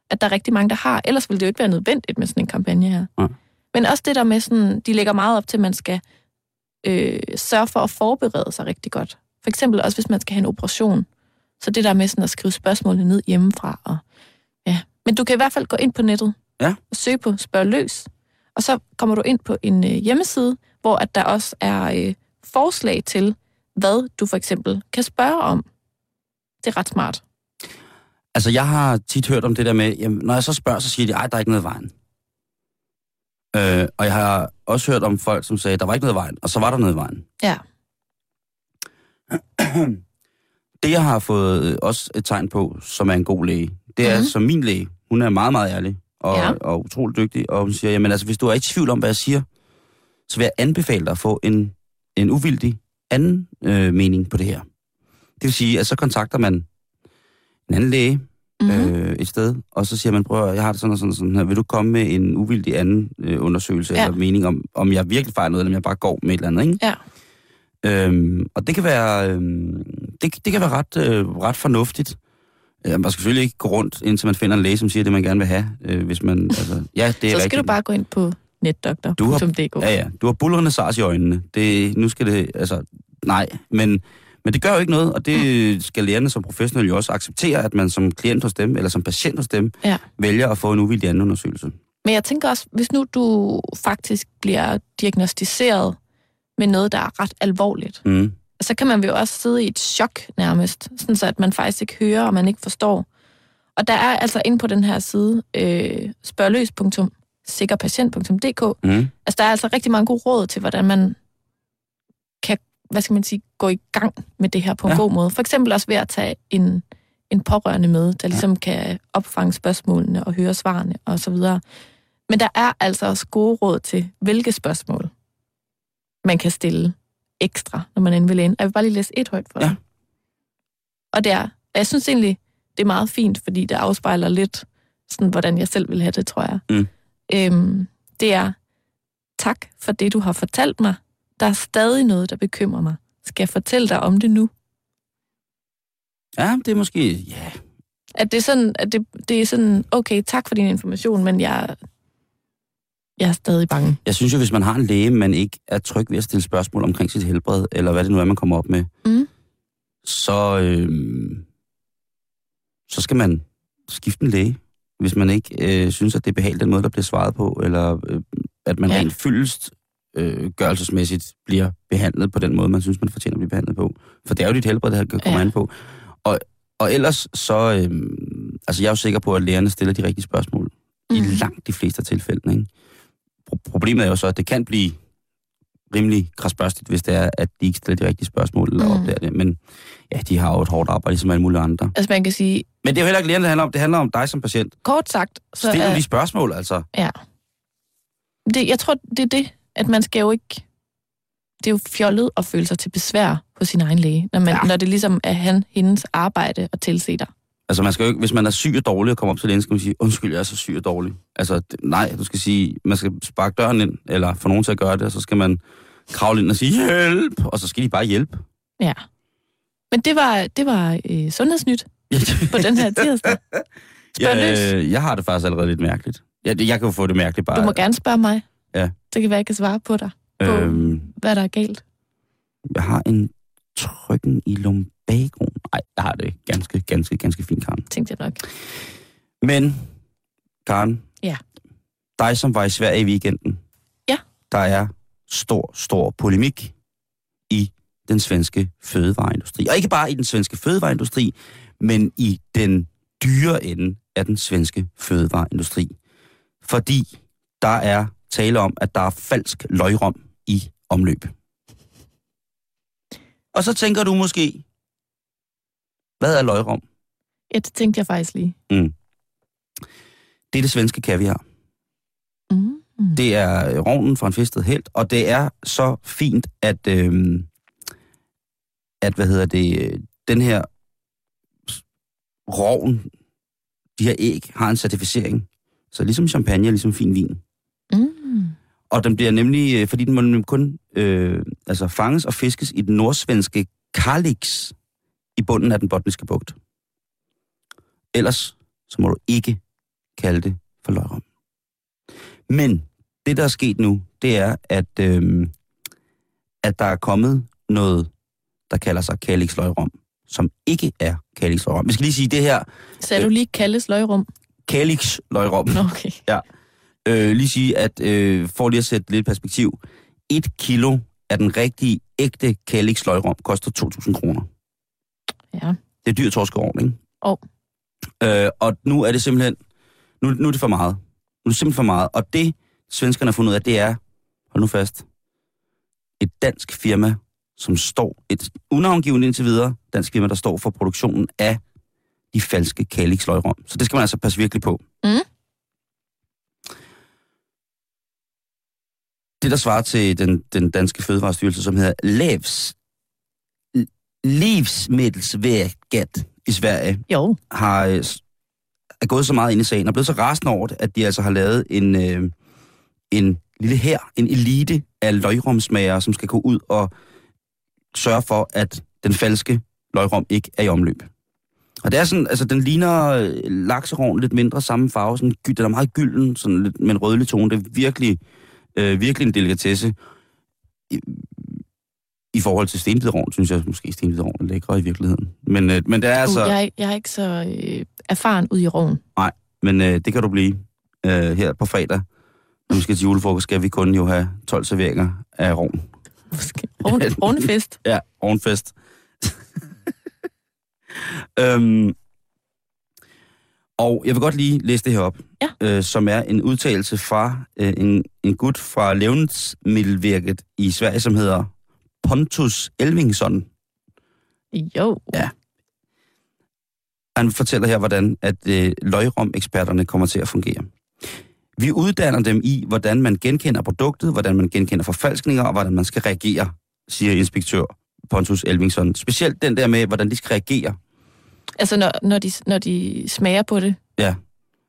at der er rigtig mange, der har. Ellers ville det jo ikke være nødvendigt med sådan en kampagne her. Ja. Men også det der med sådan, de lægger meget op til, at man skal øh, sørge for at forberede sig rigtig godt. For eksempel også, hvis man skal have en operation. Så det der med sådan at skrive spørgsmålene ned hjemmefra. Og, ja. Men du kan i hvert fald gå ind på nettet Ja. og søge på Spørg Løs. Og så kommer du ind på en øh, hjemmeside, hvor at der også er øh, forslag til, hvad du for eksempel kan spørge om. Det er ret smart. Altså, jeg har tit hørt om det der med, jamen, når jeg så spørger, så siger de, ej, der er ikke noget i vejen. Øh, og jeg har også hørt om folk, som sagde, der var ikke noget i vejen, og så var der noget i vejen. Ja. Det, jeg har fået øh, også et tegn på, som er en god læge, det er Mhm. som min læge. Hun er meget, meget ærlig og, Ja. og utrolig dygtig, og hun siger, jamen altså, hvis du er i tvivl om, hvad jeg siger, så vil jeg anbefale dig at få en, en uvildig anden øh, mening på det her. Det vil sige, at så kontakter man en anden læge Mm-hmm. øh, et sted, og så siger man, prøv jeg har det sådan og sådan og sådan her, vil du komme med en uvildig anden øh, undersøgelse Ja. eller mening om, om jeg virkelig fejler noget, eller om jeg bare går med et eller andet, ikke? Ja. Øhm, og det kan være, øhm, det, det kan være ret, øh, ret fornuftigt. Øh, man skal selvfølgelig ikke gå rundt, indtil man finder en læge, som siger det, man gerne vil have. Øh, hvis man, altså, ja, det er Så skal rigtigt. du bare gå ind på netdoktor.dk. Ja, ja. Du har bullerende sars i øjnene. Det, nu skal det, altså, nej. Men, men det gør jo ikke noget, og det skal lægerne som professionelle jo også acceptere, at man som klient hos dem, eller som patient hos dem, Ja. vælger at få en uvildig anden undersøgelse. Men jeg tænker også, hvis nu du faktisk bliver diagnostiseret med noget, der er ret alvorligt, Mm. Så kan man jo også sidde i et chok nærmest, sådan så at man faktisk ikke hører, og man ikke forstår. Og der er altså inde på den her side, øh, spørgløs.sikkerpatient.dk, Mm. altså der er altså rigtig mange gode råd til, hvordan man kan, hvad skal man sige, gå i gang med det her på en Ja. god måde. For eksempel også ved at tage en, en pårørende med, der ligesom ja. kan opfange spørgsmålene og høre svarene og så videre. Men der er altså også gode råd til, hvilke spørgsmål man kan stille ekstra, når man inde ved lægen. Jeg vil bare lige læse et højt for Ja. dig. Og det er, jeg synes egentlig, det er meget fint, fordi det afspejler lidt, sådan, hvordan jeg selv vil have det, tror jeg. Mm. Øhm, det er, tak for det, du har fortalt mig. Der er stadig noget, der bekymrer mig. Skal jeg fortælle dig om det nu? Ja, det er måske... Ja, At det er sådan, at det, det er sådan okay, tak for din information, men jeg, jeg er stadig bange. Jeg synes jo, hvis man har en læge, man ikke er tryg ved at stille spørgsmål omkring sit helbred, eller hvad det nu er, man kommer op med, Mm. så, øh, så skal man skifte en læge, hvis man ikke øh, synes, at det er behageligt den måde, der bliver svaret på, eller øh, at man Ja. rent fyldest øh, gørelsesmæssigt bliver behandlet på den måde, man synes, man fortjener at blive behandlet på. For det er jo dit helbred, det her kommer Ja. ja. an på. Og, og ellers så, øh, altså jeg er jo sikker på, at lægerne stiller de rigtige spørgsmål mm. i Mhm. langt de fleste af tilfældene. Ikke? Pro- problemet er jo så, at det kan blive rimelig krasbørstigt, hvis det er, at de ikke stiller de rigtige spørgsmål eller Mm. opdager det. Men ja, de har jo et hårdt arbejde, ligesom alle mulige andre. Altså man kan sige, Men det er jo heller ikke lægerne, det handler om. Det handler om dig som patient. kort sagt, så Stil nu de spørgsmål, altså. Ja. Det, jeg tror, det er det, at man skal jo ikke... Det er jo fjollet at føle sig til besvær hos sin egen læge, når, man. Ja. når det ligesom er han, hendes arbejde at tilse dig. Altså, man skal jo ikke, hvis man er syg og dårlig og kommer op til lægen, skal man sige, undskyld, jeg er så syg og dårlig. Altså, det, nej, du skal sige, man skal sparke døren ind, eller få nogen til at gøre det, og så skal man kravle ind og sige, hjælp, og så skal de bare hjælpe. Ja. Men det var, det var øh, sundhedsnyt på den her tirsdag. Jeg, øh, jeg har det faktisk allerede lidt mærkeligt. Jeg, jeg kan jo få det mærkeligt bare. Du må gerne spørge mig. Ja. Det kan være, jeg kan svare på dig, på øhm, hvad der er galt. jeg har en trykken i lumbagoen. Nej, jeg har det ganske, ganske, ganske fint, Karen. Tænkte jeg nok. Men, Karen. Ja. Dig, som var i Sverige i weekenden. Ja. Der er stor, stor polemik i den svenske fødevareindustri. Og ikke bare i den svenske fødevareindustri, men i den dyre ende af den svenske fødevareindustri. Fordi der er tale om, at der er falsk løgrom i omløb. Og så tænker du måske, hvad er løgrom? Ja, det tænkte jeg faktisk lige. Det er det svenske kaviar. Mm. Mm. Det er rovnen fra en fistet helt, og det er så fint, at, øhm, at hvad hedder det, øh, den her rovn, de her æg, har en certificering. Så ligesom champagne, ligesom fin vin. Mm. Og den bliver nemlig, øh, fordi den må kun øh, altså fanges og fiskes i den nordsvenske Kalix i bunden af den botniske bugt. Ellers så må du ikke kalde det for løgrom. Men det, der er sket nu, det er, at, øh, at der er kommet noget, der kalder sig Kalix løgrom, som ikke er Kalix løgrom. Vi skal lige sige det her, Sagde du lige kaldes løgrum? Kalix løgrom. Nå, okay. øh, lige sige, at øh, for lige at sætte lidt perspektiv, et kilo af den rigtige, ægte Kalix løgrom koster 2.000 kroner. Ja. Det er dyrt torskeovn, ikke? Jo. Øh, og nu er det simpelthen, nu, nu er det for meget. Nu er det simpelthen for meget. Og det, svenskerne har fundet ud af, det er, hold nu fast, et dansk firma, som står, et unavngivet indtil videre, dansk firma, der står for produktionen af de falske Kalix løgrom. Så det skal man altså passe virkelig på. Mm. Det, der svarer til den, den danske fødevarestyrelse, som hedder Levs, Livsmedelsverket i Sverige, Jo. har øh, er gået så meget ind i sagen, og blevet så rasende over det, at de altså har lavet en, øh, en lille her, en elite af løgrumsmager, som skal gå ud og sørge for, at den falske løgrum ikke er i omløb. Og det er sådan, altså den ligner øh, lakserovn, lidt mindre samme farve, sådan, den er meget gylden, sådan lidt med en rødlig tone. Det er virkelig, øh, virkelig en delikatesse. I, forhold til stenbiderovn, synes jeg måske stenbiderovn er lækre i virkeligheden. Men, øh, men det er altså... Uh, jeg, er- jeg er ikke så øh, erfaren ud i roven. Men øh, det kan du blive øh, her på fredag. Når vi skal til julefrokost, skal vi kun jo have 12 serveringer af rovn. Måske. Roven- Rovenfest. Ja, ovenfest. øhm, og jeg vil godt lige læse det her op, Ja. øh, som er en udtalelse fra øh, en, en gut fra Levnedsmiddelvirket i Sverige, som hedder Pontus Elvingsson. Jo. Ja. Han fortæller her, hvordan at øh, løgrom-eksperterne kommer til at fungere. Vi uddanner dem i, hvordan man genkender produktet, hvordan man genkender forfalskninger, og hvordan man skal reagere, siger inspektør Pontus Elvingsson. Specielt den der med, hvordan de skal reagere. Altså, når, når, de, når de smager på det. Ja,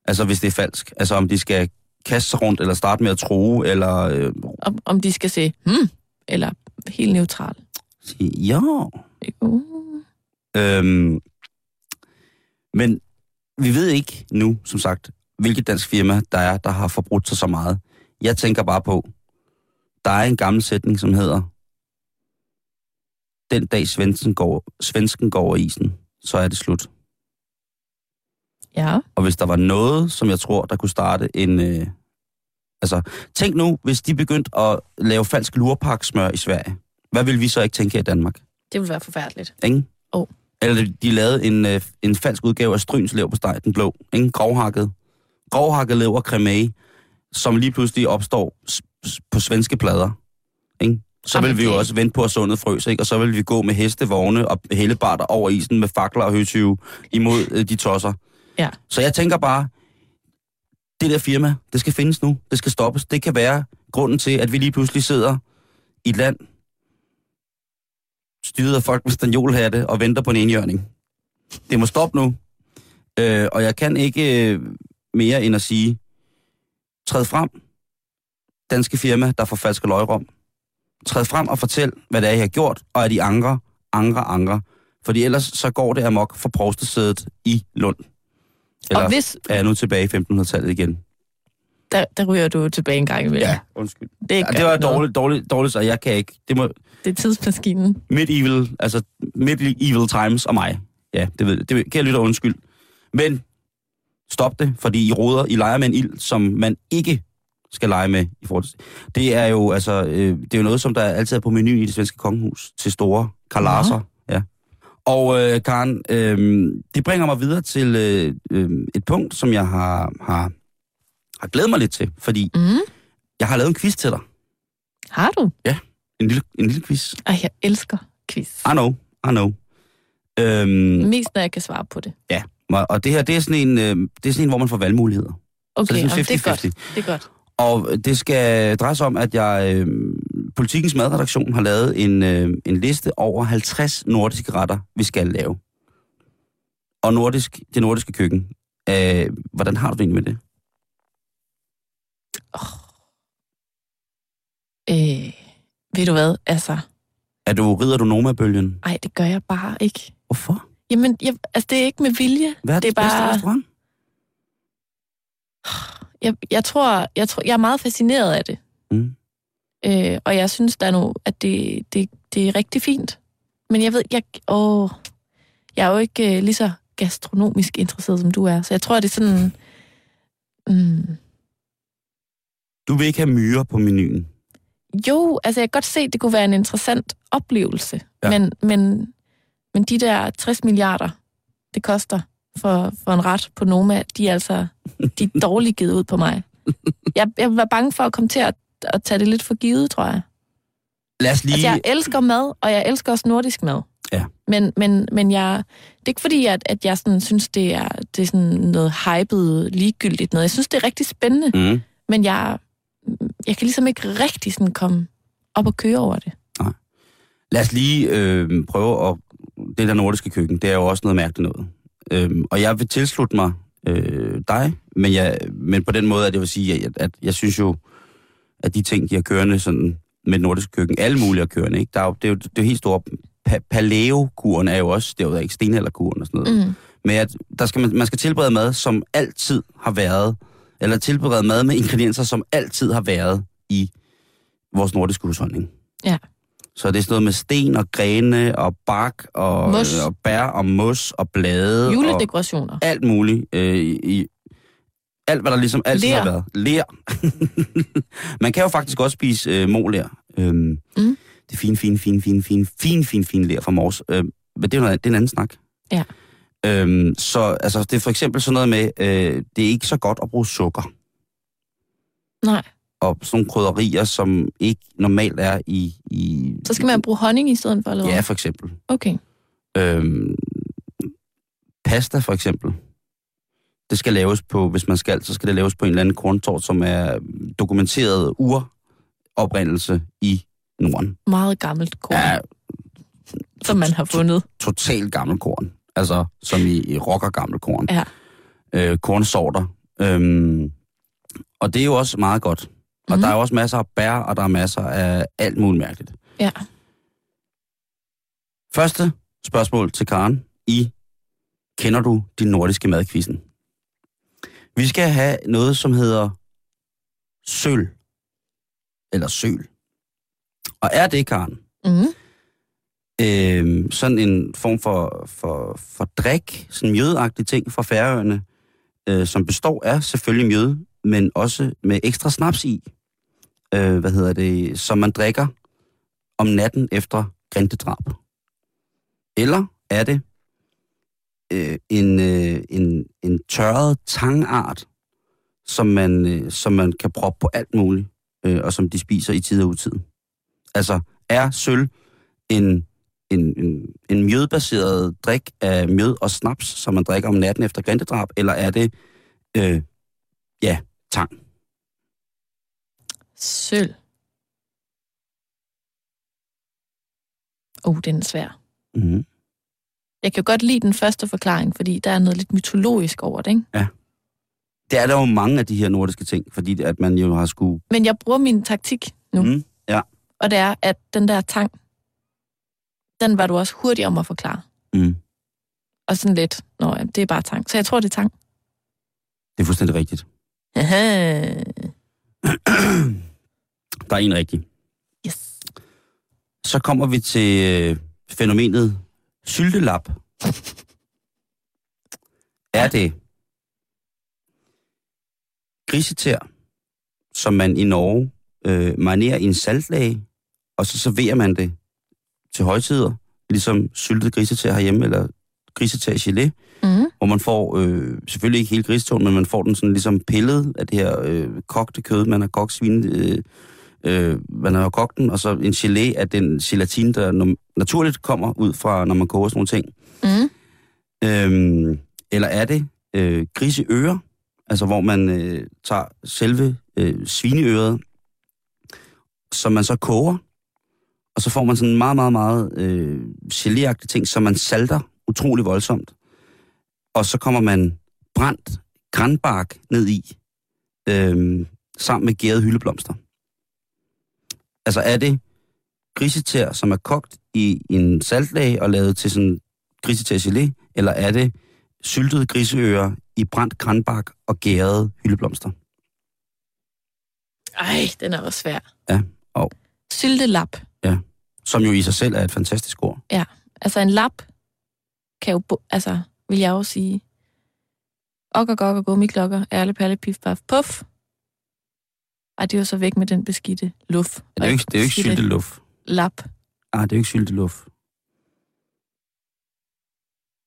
altså hvis det er falsk. Altså om de skal kaste sig rundt, eller starte med at tro, eller øh, Om, om de skal se, hmm, eller helt neutral. ja. Uh. Øhm, men vi ved ikke nu, som sagt, hvilket dansk firma der er, der har forbrudt sig så meget. Jeg tænker bare på, der er en gammel sætning, som hedder, den dag svensken går, svensken går over isen, så er det slut. Ja. Og hvis der var noget, som jeg tror, der kunne starte en... Øh, altså, tænk nu, hvis de begyndte at lave falsk lurpaksmør i Sverige. Hvad vil vi så ikke tænke her i Danmark? Det vil være forfærdeligt. Ikke? Jo. Eller de lavede en, øh, en falsk udgave af Stryns lever på steg, den blå. Ikke? Grovhakket. Grovhakket lever cremage, som lige pludselig opstår på svenske plader. Ikke? Så vil vi jo også vente på, at sundet frøs, ikke? og så vil vi gå med hestevogne og hellebarter over isen med fakler og høtyve imod øh, de tosser. Ja. Så jeg tænker bare, det der firma, det skal findes nu. Det skal stoppes. Det kan være grunden til, at vi lige pludselig sidder i et land, styret af folk med stanjolhatte og venter på en enhjørning. Det må stoppe nu. Øh, og jeg kan ikke øh, mere end at sige, træd frem, danske firma, der forfalsker løgrom. Træd frem og fortæl, hvad det er, I har gjort, og at I angre, angre, angre. Fordi ellers så går det amok for provstesædet i Lund. Eller Og hvis, er jeg nu tilbage i 1500-tallet igen? der, der ryger du tilbage en gang imellem. undskyld. Det, er Ja, det var dårligt, dårligt, dårligt, så jeg kan ikke. Det må Det er tidsmaskinen. medieval, altså medieval times og mig. Ja, det ved det kan jeg lytte undskyld. Men stop det, fordi I roder, I leger med en ild, som man ikke skal lege med i forhold til. Det er jo altså, øh, det er jo noget, som der altid er på menuen i det svenske kongehus til store kalasser. Ja. Og øh, Karen, øh, det bringer mig videre til øh, øh, et punkt, som jeg har, har, har glædet mig lidt til, fordi Mm. jeg har lavet en quiz til dig. Har du? En lille, en lille quiz. Ej, jeg elsker quiz. I know, I know. Øhm, Mest når jeg kan svare på det. ja, og det her, det er sådan en, øh, det er sådan en hvor man får valgmuligheder. Okay, det er sådan det er godt. 50-50. Det er godt. Og det skal dreje sig om, at jeg, øh, Politikens madredaktion har lavet en, øh, en liste over 50 nordiske retter, vi skal lave. Og nordisk, det nordiske køkken. Øh, hvordan har du det egentlig med det? Øh, ved du hvad? Altså, Er du, rider du Noma-bølgen? ej, det gør jeg bare ikke. Hvorfor? Jamen, jeg, altså, det er ikke med vilje. Hvad er det er det bedste bare... restaurant? Jeg, jeg, tror, jeg tror, jeg er meget fascineret af det. Mm. Øh, og jeg synes, der er nu, at det, det, det er rigtig fint. Men jeg ved, jeg, åh, jeg er jo ikke øh, lige så gastronomisk interesseret, som du er. Så jeg tror, det er sådan... Mm, Du vil ikke have myrer på menuen. jo, altså jeg kan godt se, at det kunne være en interessant oplevelse. Ja. Men, men, men de der 60 milliarder, det koster for, for en ret på Noma, de er altså de er dårligt givet ud på mig. Jeg, jeg være bange for at komme til at, at tage det lidt for givet, tror jeg. Lad os lige... Altså, jeg elsker mad, og jeg elsker også nordisk mad. Ja. Men, men, men jeg, det er ikke fordi, at, at jeg sådan, synes, det er, det er sådan noget hypet, ligegyldigt noget. Jeg synes, det er rigtig spændende, Mm. men jeg, jeg kan ligesom ikke rigtig sådan komme op og køre over det. Lad os lige øh, prøve at... Det der nordiske køkken, det er jo også noget mærkeligt noget. Øhm, og jeg vil tilslutte mig øh, dig, men, jeg, men på den måde, at jeg vil sige, at, at jeg synes jo, at de ting, de har kørende sådan, med nordisk køkken, alle mulige er kørende, ikke? Der er jo, det er jo det er helt store... Pa- Paleo-kuren er jo også, det er jo ikke stenalderkuren og sådan noget. Mm. Men at der skal man, man skal tilberede mad, som altid har været, eller tilberede mad med ingredienser, som altid har været i vores nordiske husholdning. Ja. Så det er sådan noget med sten og grene og bark og, Mos. og bær og mos og blade og Juledekorationer. alt muligt. Øh, i, alt, hvad der ligesom altid Ler. har været. Ler. Man kan jo faktisk også spise øh, molær. Øhm, Mm. Det er fin, fin, fin, fin, fin, fin, fin, fin ler fra Mors. Øh, men det er, noget, det er en anden snak. Ja. Øhm, så altså, det er for eksempel sådan noget med, øh, det er ikke så godt at bruge sukker. Nej, Og sådan nogle krydderier, som ikke normalt er i... i så skal man bruge honning i stedet for, eller? Ja, for eksempel. Okay. Øhm, pasta for eksempel. Det skal laves på, hvis man skal, så skal det laves på en eller anden korntort, som er dokumenteret uroprindelse i Norden. Meget gammelt korn, Ja, som man har fundet. totalt gammel korn. Altså, som i, i rocker gammel korn. Ja. Øh, kornsorter. Øhm, og det er jo også meget godt. Og Mhm. mm-hmm. der er jo også masser af bær, og der er masser af alt muligt mærkeligt. Ja. Første spørgsmål til Karen. I kender du din nordiske madquizzen? Vi skal have noget, som hedder søl. Eller søl. Og er det, Karen, Mm. øh, sådan en form for, for, for drik, sådan mjødagtig ting fra Færøerne, øh, som består af selvfølgelig mjød, men også med ekstra snaps i. Øh, hvad hedder det? Som man drikker om natten efter grindedrab. Eller er det øh, en, øh, en, en tørret tangart, som man, øh, som man kan proppe på alt muligt, øh, og som de spiser i tid og utid. Altså, er sølv en, en, en, en mjødbaseret drik af mjød og snaps, som man drikker om natten efter grindedrab, eller er det, øh, ja, tang? Sølv. Oh, den er svær. Mm-hmm. Jeg kan godt lide den første forklaring, fordi der er noget lidt mytologisk over det, ikke? Det er der jo mange af de her nordiske ting, fordi at man jo har skulle... Men jeg bruger min taktik nu, Mm, ja. og det er, at den der tang, den var du også hurtig om at forklare. Mm. Og sådan lidt, nå, ja, det er bare tang. Så jeg tror, det er tang. Det er fuldstændig rigtigt. Der er en rigtig. Yes. Så kommer vi til øh, fænomenet syltelap. Er det grisetær, som man i Norge øh, marinerer i en saltlage, og så serverer man det til højtider, ligesom syltet grisetær herhjemme, eller grisetær gelé, Mm. hvor man får, øh, selvfølgelig ikke hele grisetåen, men man får den sådan ligesom pillet af det her øh, kogte kød, man har kogt svin, øh, øh, man har kogt den, og så en gelé af den gelatin, der naturligt kommer ud fra, når man koger sådan nogle ting. Mm. Øhm, eller er det øh, griseører, altså hvor man øh, tager selve øh, svineøret, som man så koger, og så får man sådan en meget, meget, meget øh, geléagtig ting, som man salter utrolig voldsomt. Og så kommer man brændt granbark ned i, øh, sammen med gærede hyldeblomster. Altså er det grisetær, som er kogt i en saltlage og lavet til sådan grisetær gelé, eller er det syltede griseører i brændt granbark og gærede hyldeblomster? Ej, den er også svær. Ja, og- Syltelap. Som jo i sig selv er et fantastisk ord. Altså en lap kan jo, altså, vil jeg jo sige, ok og gok og gummiklokker, ærle palle, pif, paf, puff. Ej, det er jo så væk med den beskidte luft. Det er jo ikke, det er jo ikke sylteluft. Lap. Nej, det er jo ikke sylteluft.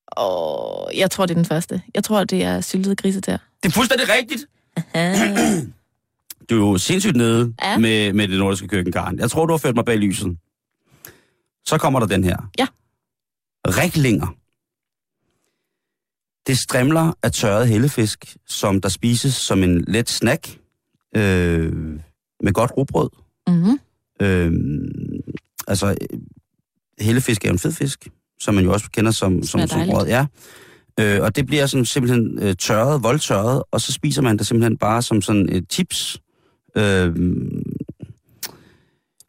Og jeg tror, det er den første. Jeg tror, det er syltet grisetær. Det er fuldstændig rigtigt. Ah. Du er jo sindssygt nede Ja. ja. med, med det nordiske køkken, Karen. Jeg tror, du har ført mig bag lyset. Så kommer der den her. Ja. Riklinger. Det strimler af tørret hellefisk, som der spises som en let snack øh, med godt rugbrød. Mm-hmm. Øh, altså, hellefisk er jo en fed fisk, som man jo også kender som, som, som brød. Ja. Øh, og det bliver sådan simpelthen øh, tørret, voldtørret, og så spiser man det simpelthen bare som sådan et chips øh,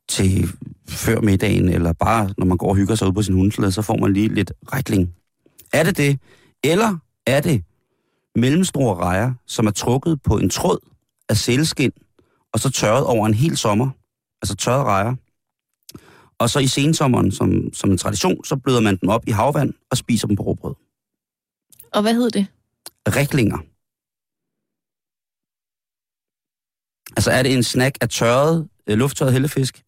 til før middagen, eller bare når man går og hygger sig ud på sin hundesled, så får man lige lidt rækling. Er det det? Eller er det mellemstore rejer, som er trukket på en tråd af sælskind, og så tørret over en hel sommer, altså tørret rejer. Og så i sensommeren, som, som en tradition, så bløder man dem op i havvand og spiser dem på råbrød. Og hvad hed det? Riklinger. Altså er det en snack af tørret, øh, lufttørret hellefisk,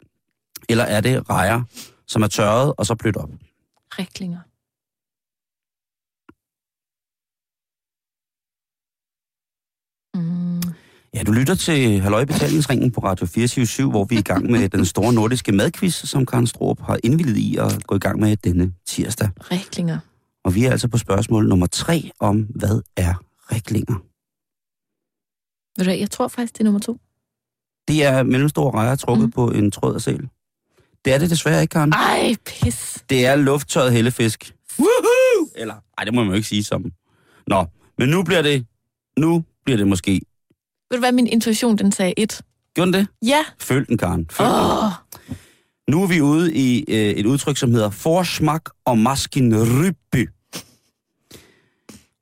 eller er det rejer, som er tørret og så blødt op? Riklinger. Mm. Ja, du lytter til Halløj Betalingsringen på Radio 24 hvor vi er i gang med den store nordiske madquiz, som Karen Stroop har indvildet i at gå i gang med denne tirsdag. Riklinger. Og vi er altså på spørgsmål nummer tre om, hvad er riklinger? Ved du jeg tror faktisk, det er nummer to. Det er mellemstore rejer trukket Mm. på en tråd af sæl. Det er det desværre ikke, Karen. Ej, pis. Det er lufttørret hellefisk. Woohoo! Woo! Eller, ej, det må man jo ikke sige som. Nå, men nu bliver det, nu bliver det måske. Ved du hvad, min intuition, den sagde et. Gjorde den det? Ja. Følg den, Karen. Følg den. Åh, Nu er vi ude i øh, et udtryk, som hedder forsmak og maskin rybby.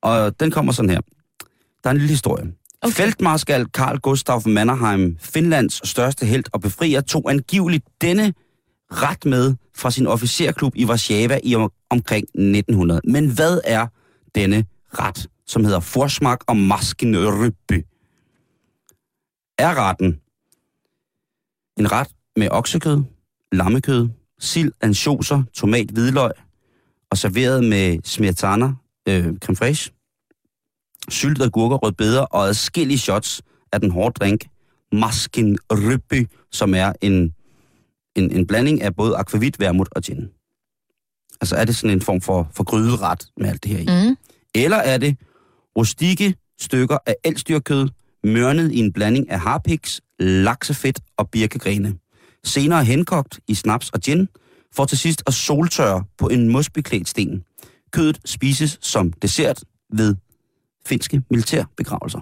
Og den kommer sådan her. Der er en lille historie. Okay. Feltmarskal Karl Gustav Mannerheim, Finlands største held og befrier, tog angiveligt denne ret med fra sin officerklub i Warszawa i om, omkring 1900. Men hvad er denne ret, som hedder forsmak og maskin rybby? Er retten en ret med oksekød, lammekød, sild, ansjoser, tomat, hvidløg og serveret med smetana, øh, creme fraiche, syltede agurker, rødbeder og adskillige shots af den hårde drink Maskin Rybby, som er en, en, en blanding af både akvavit, vermut og gin. Altså er det sådan en form for, for gryderet med alt det her i? Mm. Eller er det rustikke stykker af elstyrkød, mørnet i en blanding af harpiks, laksefedt og birkegrene. Senere henkogt i snaps og gin, for til sidst at soltørre på en mosbeklædt sten. Kødet spises som dessert ved finske militærbegravelser.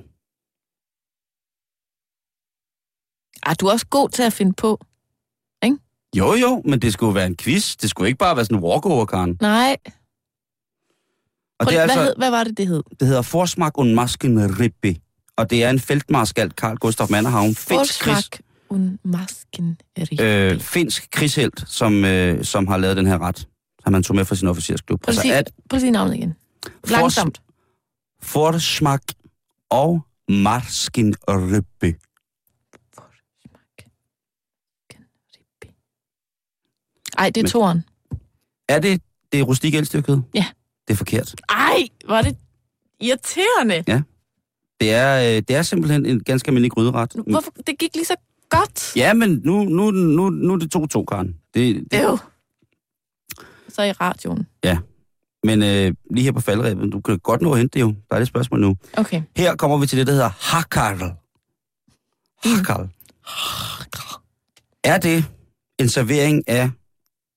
Ah, du er også god til at finde på. Jo, jo, men det skulle være en quiz. Det skulle ikke bare være sådan en walkover, Karen. Nej. Og Prøv, det, er hvad, altså, hed, hvad var det, det hed? det hedder Forsmak und Masken Ribbe. Og det er en feltmarskal, Karl Gustav Mannerhavn, finsk krigs, øh, finsk krigshelt, som, øh, som har lavet den her ret, som han tog med fra sin officersklub. Prøv at sige, at prøv at sige navnet igen. Langsomt. Forsmak og Masken Ribbe. Ej, det er toren. Er det det rustikke elstykket? Ja. Det er forkert. Ej, var det irriterende. Det er, øh, det er simpelthen en ganske almindelig gryderet. Hvorfor? Det gik lige så godt. Ja, men nu, nu, nu, nu er det 2-2, Karen. Det, det, Øv. Så i radioen. Men øh, lige her på faldrebet, du kan godt nå at hente det jo. Der er det spørgsmål nu. Okay. Her kommer vi til det, der hedder hakkarl. Hakkarl. Er det en servering af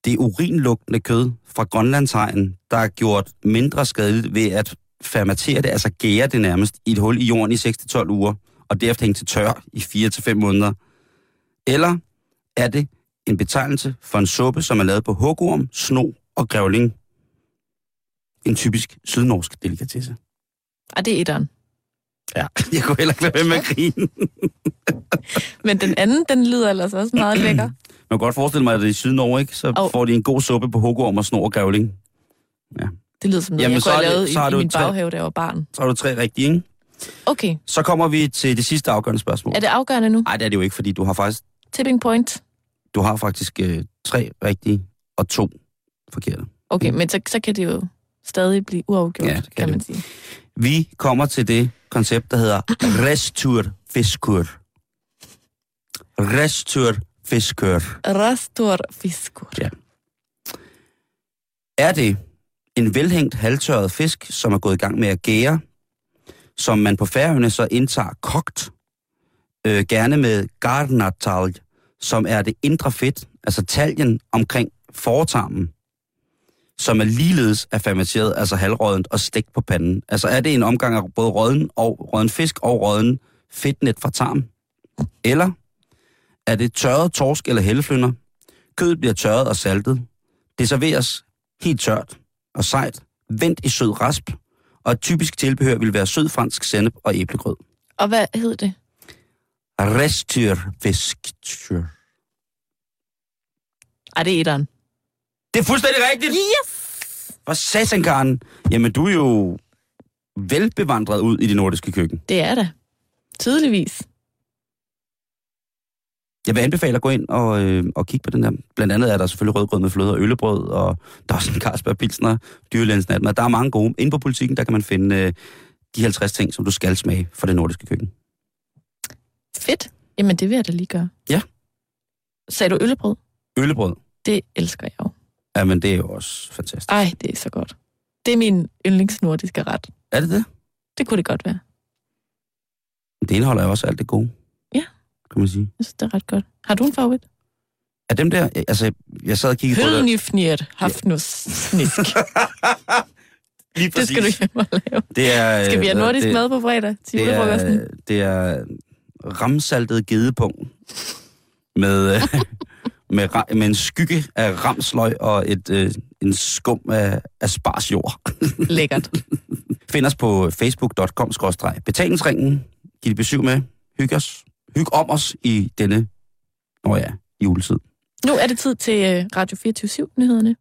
det urinlugtende kød fra Grønlandshegn, der er gjort mindre skadeligt ved at fermentere det, altså gære det nærmest i et hul i jorden i 6-12 uger, og derefter hænge til tør i 4-5 måneder? Eller er det en betegnelse for en suppe, som er lavet på hugorm, sno og grævling? En typisk sydnorsk delikatesse. Ej, det er etteren. Ja, jeg kunne heller ikke lade være med at grine. Men den anden, den lyder ellers også meget lækker. Man kan godt forestille mig, at det er i Sydnorge, ikke? Så Au. får de en god suppe på hugorm og snor og grævling. Det lyder som noget, Jamen, jeg kunne have lavet i, i du min tre- baghave, da jeg var barn. Så har du tre rigtige, ikke? Okay. Så kommer vi til det sidste afgørende spørgsmål. Er det afgørende nu? Nej, det er det jo ikke, fordi du har faktisk, Tipping point? du har faktisk øh, tre rigtige og to forkerte. Okay, men så, så kan det jo stadig blive uafgjort, Ja, kan kan man sige. Vi kommer til det koncept, der hedder restur fiskur. Restur fiskur. Rastor fiskur. Ja. Er det en velhængt halvtørret fisk, som er gået i gang med at gære, som man på færøerne så indtager kogt, øh, gerne med garnatalg, som er det indre fedt, altså taljen omkring fortarmen, som er ligeledes er fermenteret, altså halvrådent og stegt på panden. Altså er det en omgang af både råden og råden fisk og råden fedtnet fra tarm? Eller er det tørret torsk eller helleflynder? Kødet bliver tørret og saltet. Det serveres helt tørt og sejt, vendt i sød rasp, og et typisk tilbehør vil være sød fransk sennep og æblegrød. Og hvad hed det? Restyrfisk. Ej, det er etteren. Det er fuldstændig rigtigt! Yes! For satan, Karen. Jamen, du er jo velbevandret ud i det nordiske køkken. Det er det. Tydeligvis. Jeg vil anbefale at gå ind og, øh, og kigge på den der. Blandt andet er der selvfølgelig rødgrød med fløde og øllebrød, og der er også en Carlsberg Pilsner, dyrlænsnat, men der er mange gode. Inde på politikken, der kan man finde øh, de 50 ting, som du skal smage for det nordiske køkken. Fedt. Jamen, det vil jeg da lige gøre. Ja. Sagde du øllebrød? Øllebrød, Det elsker jeg jo. jamen det er jo også fantastisk. Ej, det er så godt. Det er min yndlingsnordiske ret. Er det det? Det kunne det godt være. Det indeholder jo også alt det gode. Kan man sige. Jeg synes, det er ret godt. Har du en favorit? Er dem der, altså, jeg sad og kiggede på det. Hølnifnir hafnus snisk. Lige Det skal du præcis. hjem og lave. Det er, Skal vi have nordisk det, mad på fredag til det er, det er ramsaltet gedepung med, øh, med, med en skygge af ramsløg og et, øh, en skum af asparsjord. Lækkert. Find os på facebook.com betalingsringen. Giv det besøg med. Hyg os hygge om os i denne, nå oh ja, juletid. Nu er det tid til øh, Radio 24 7 nyhederne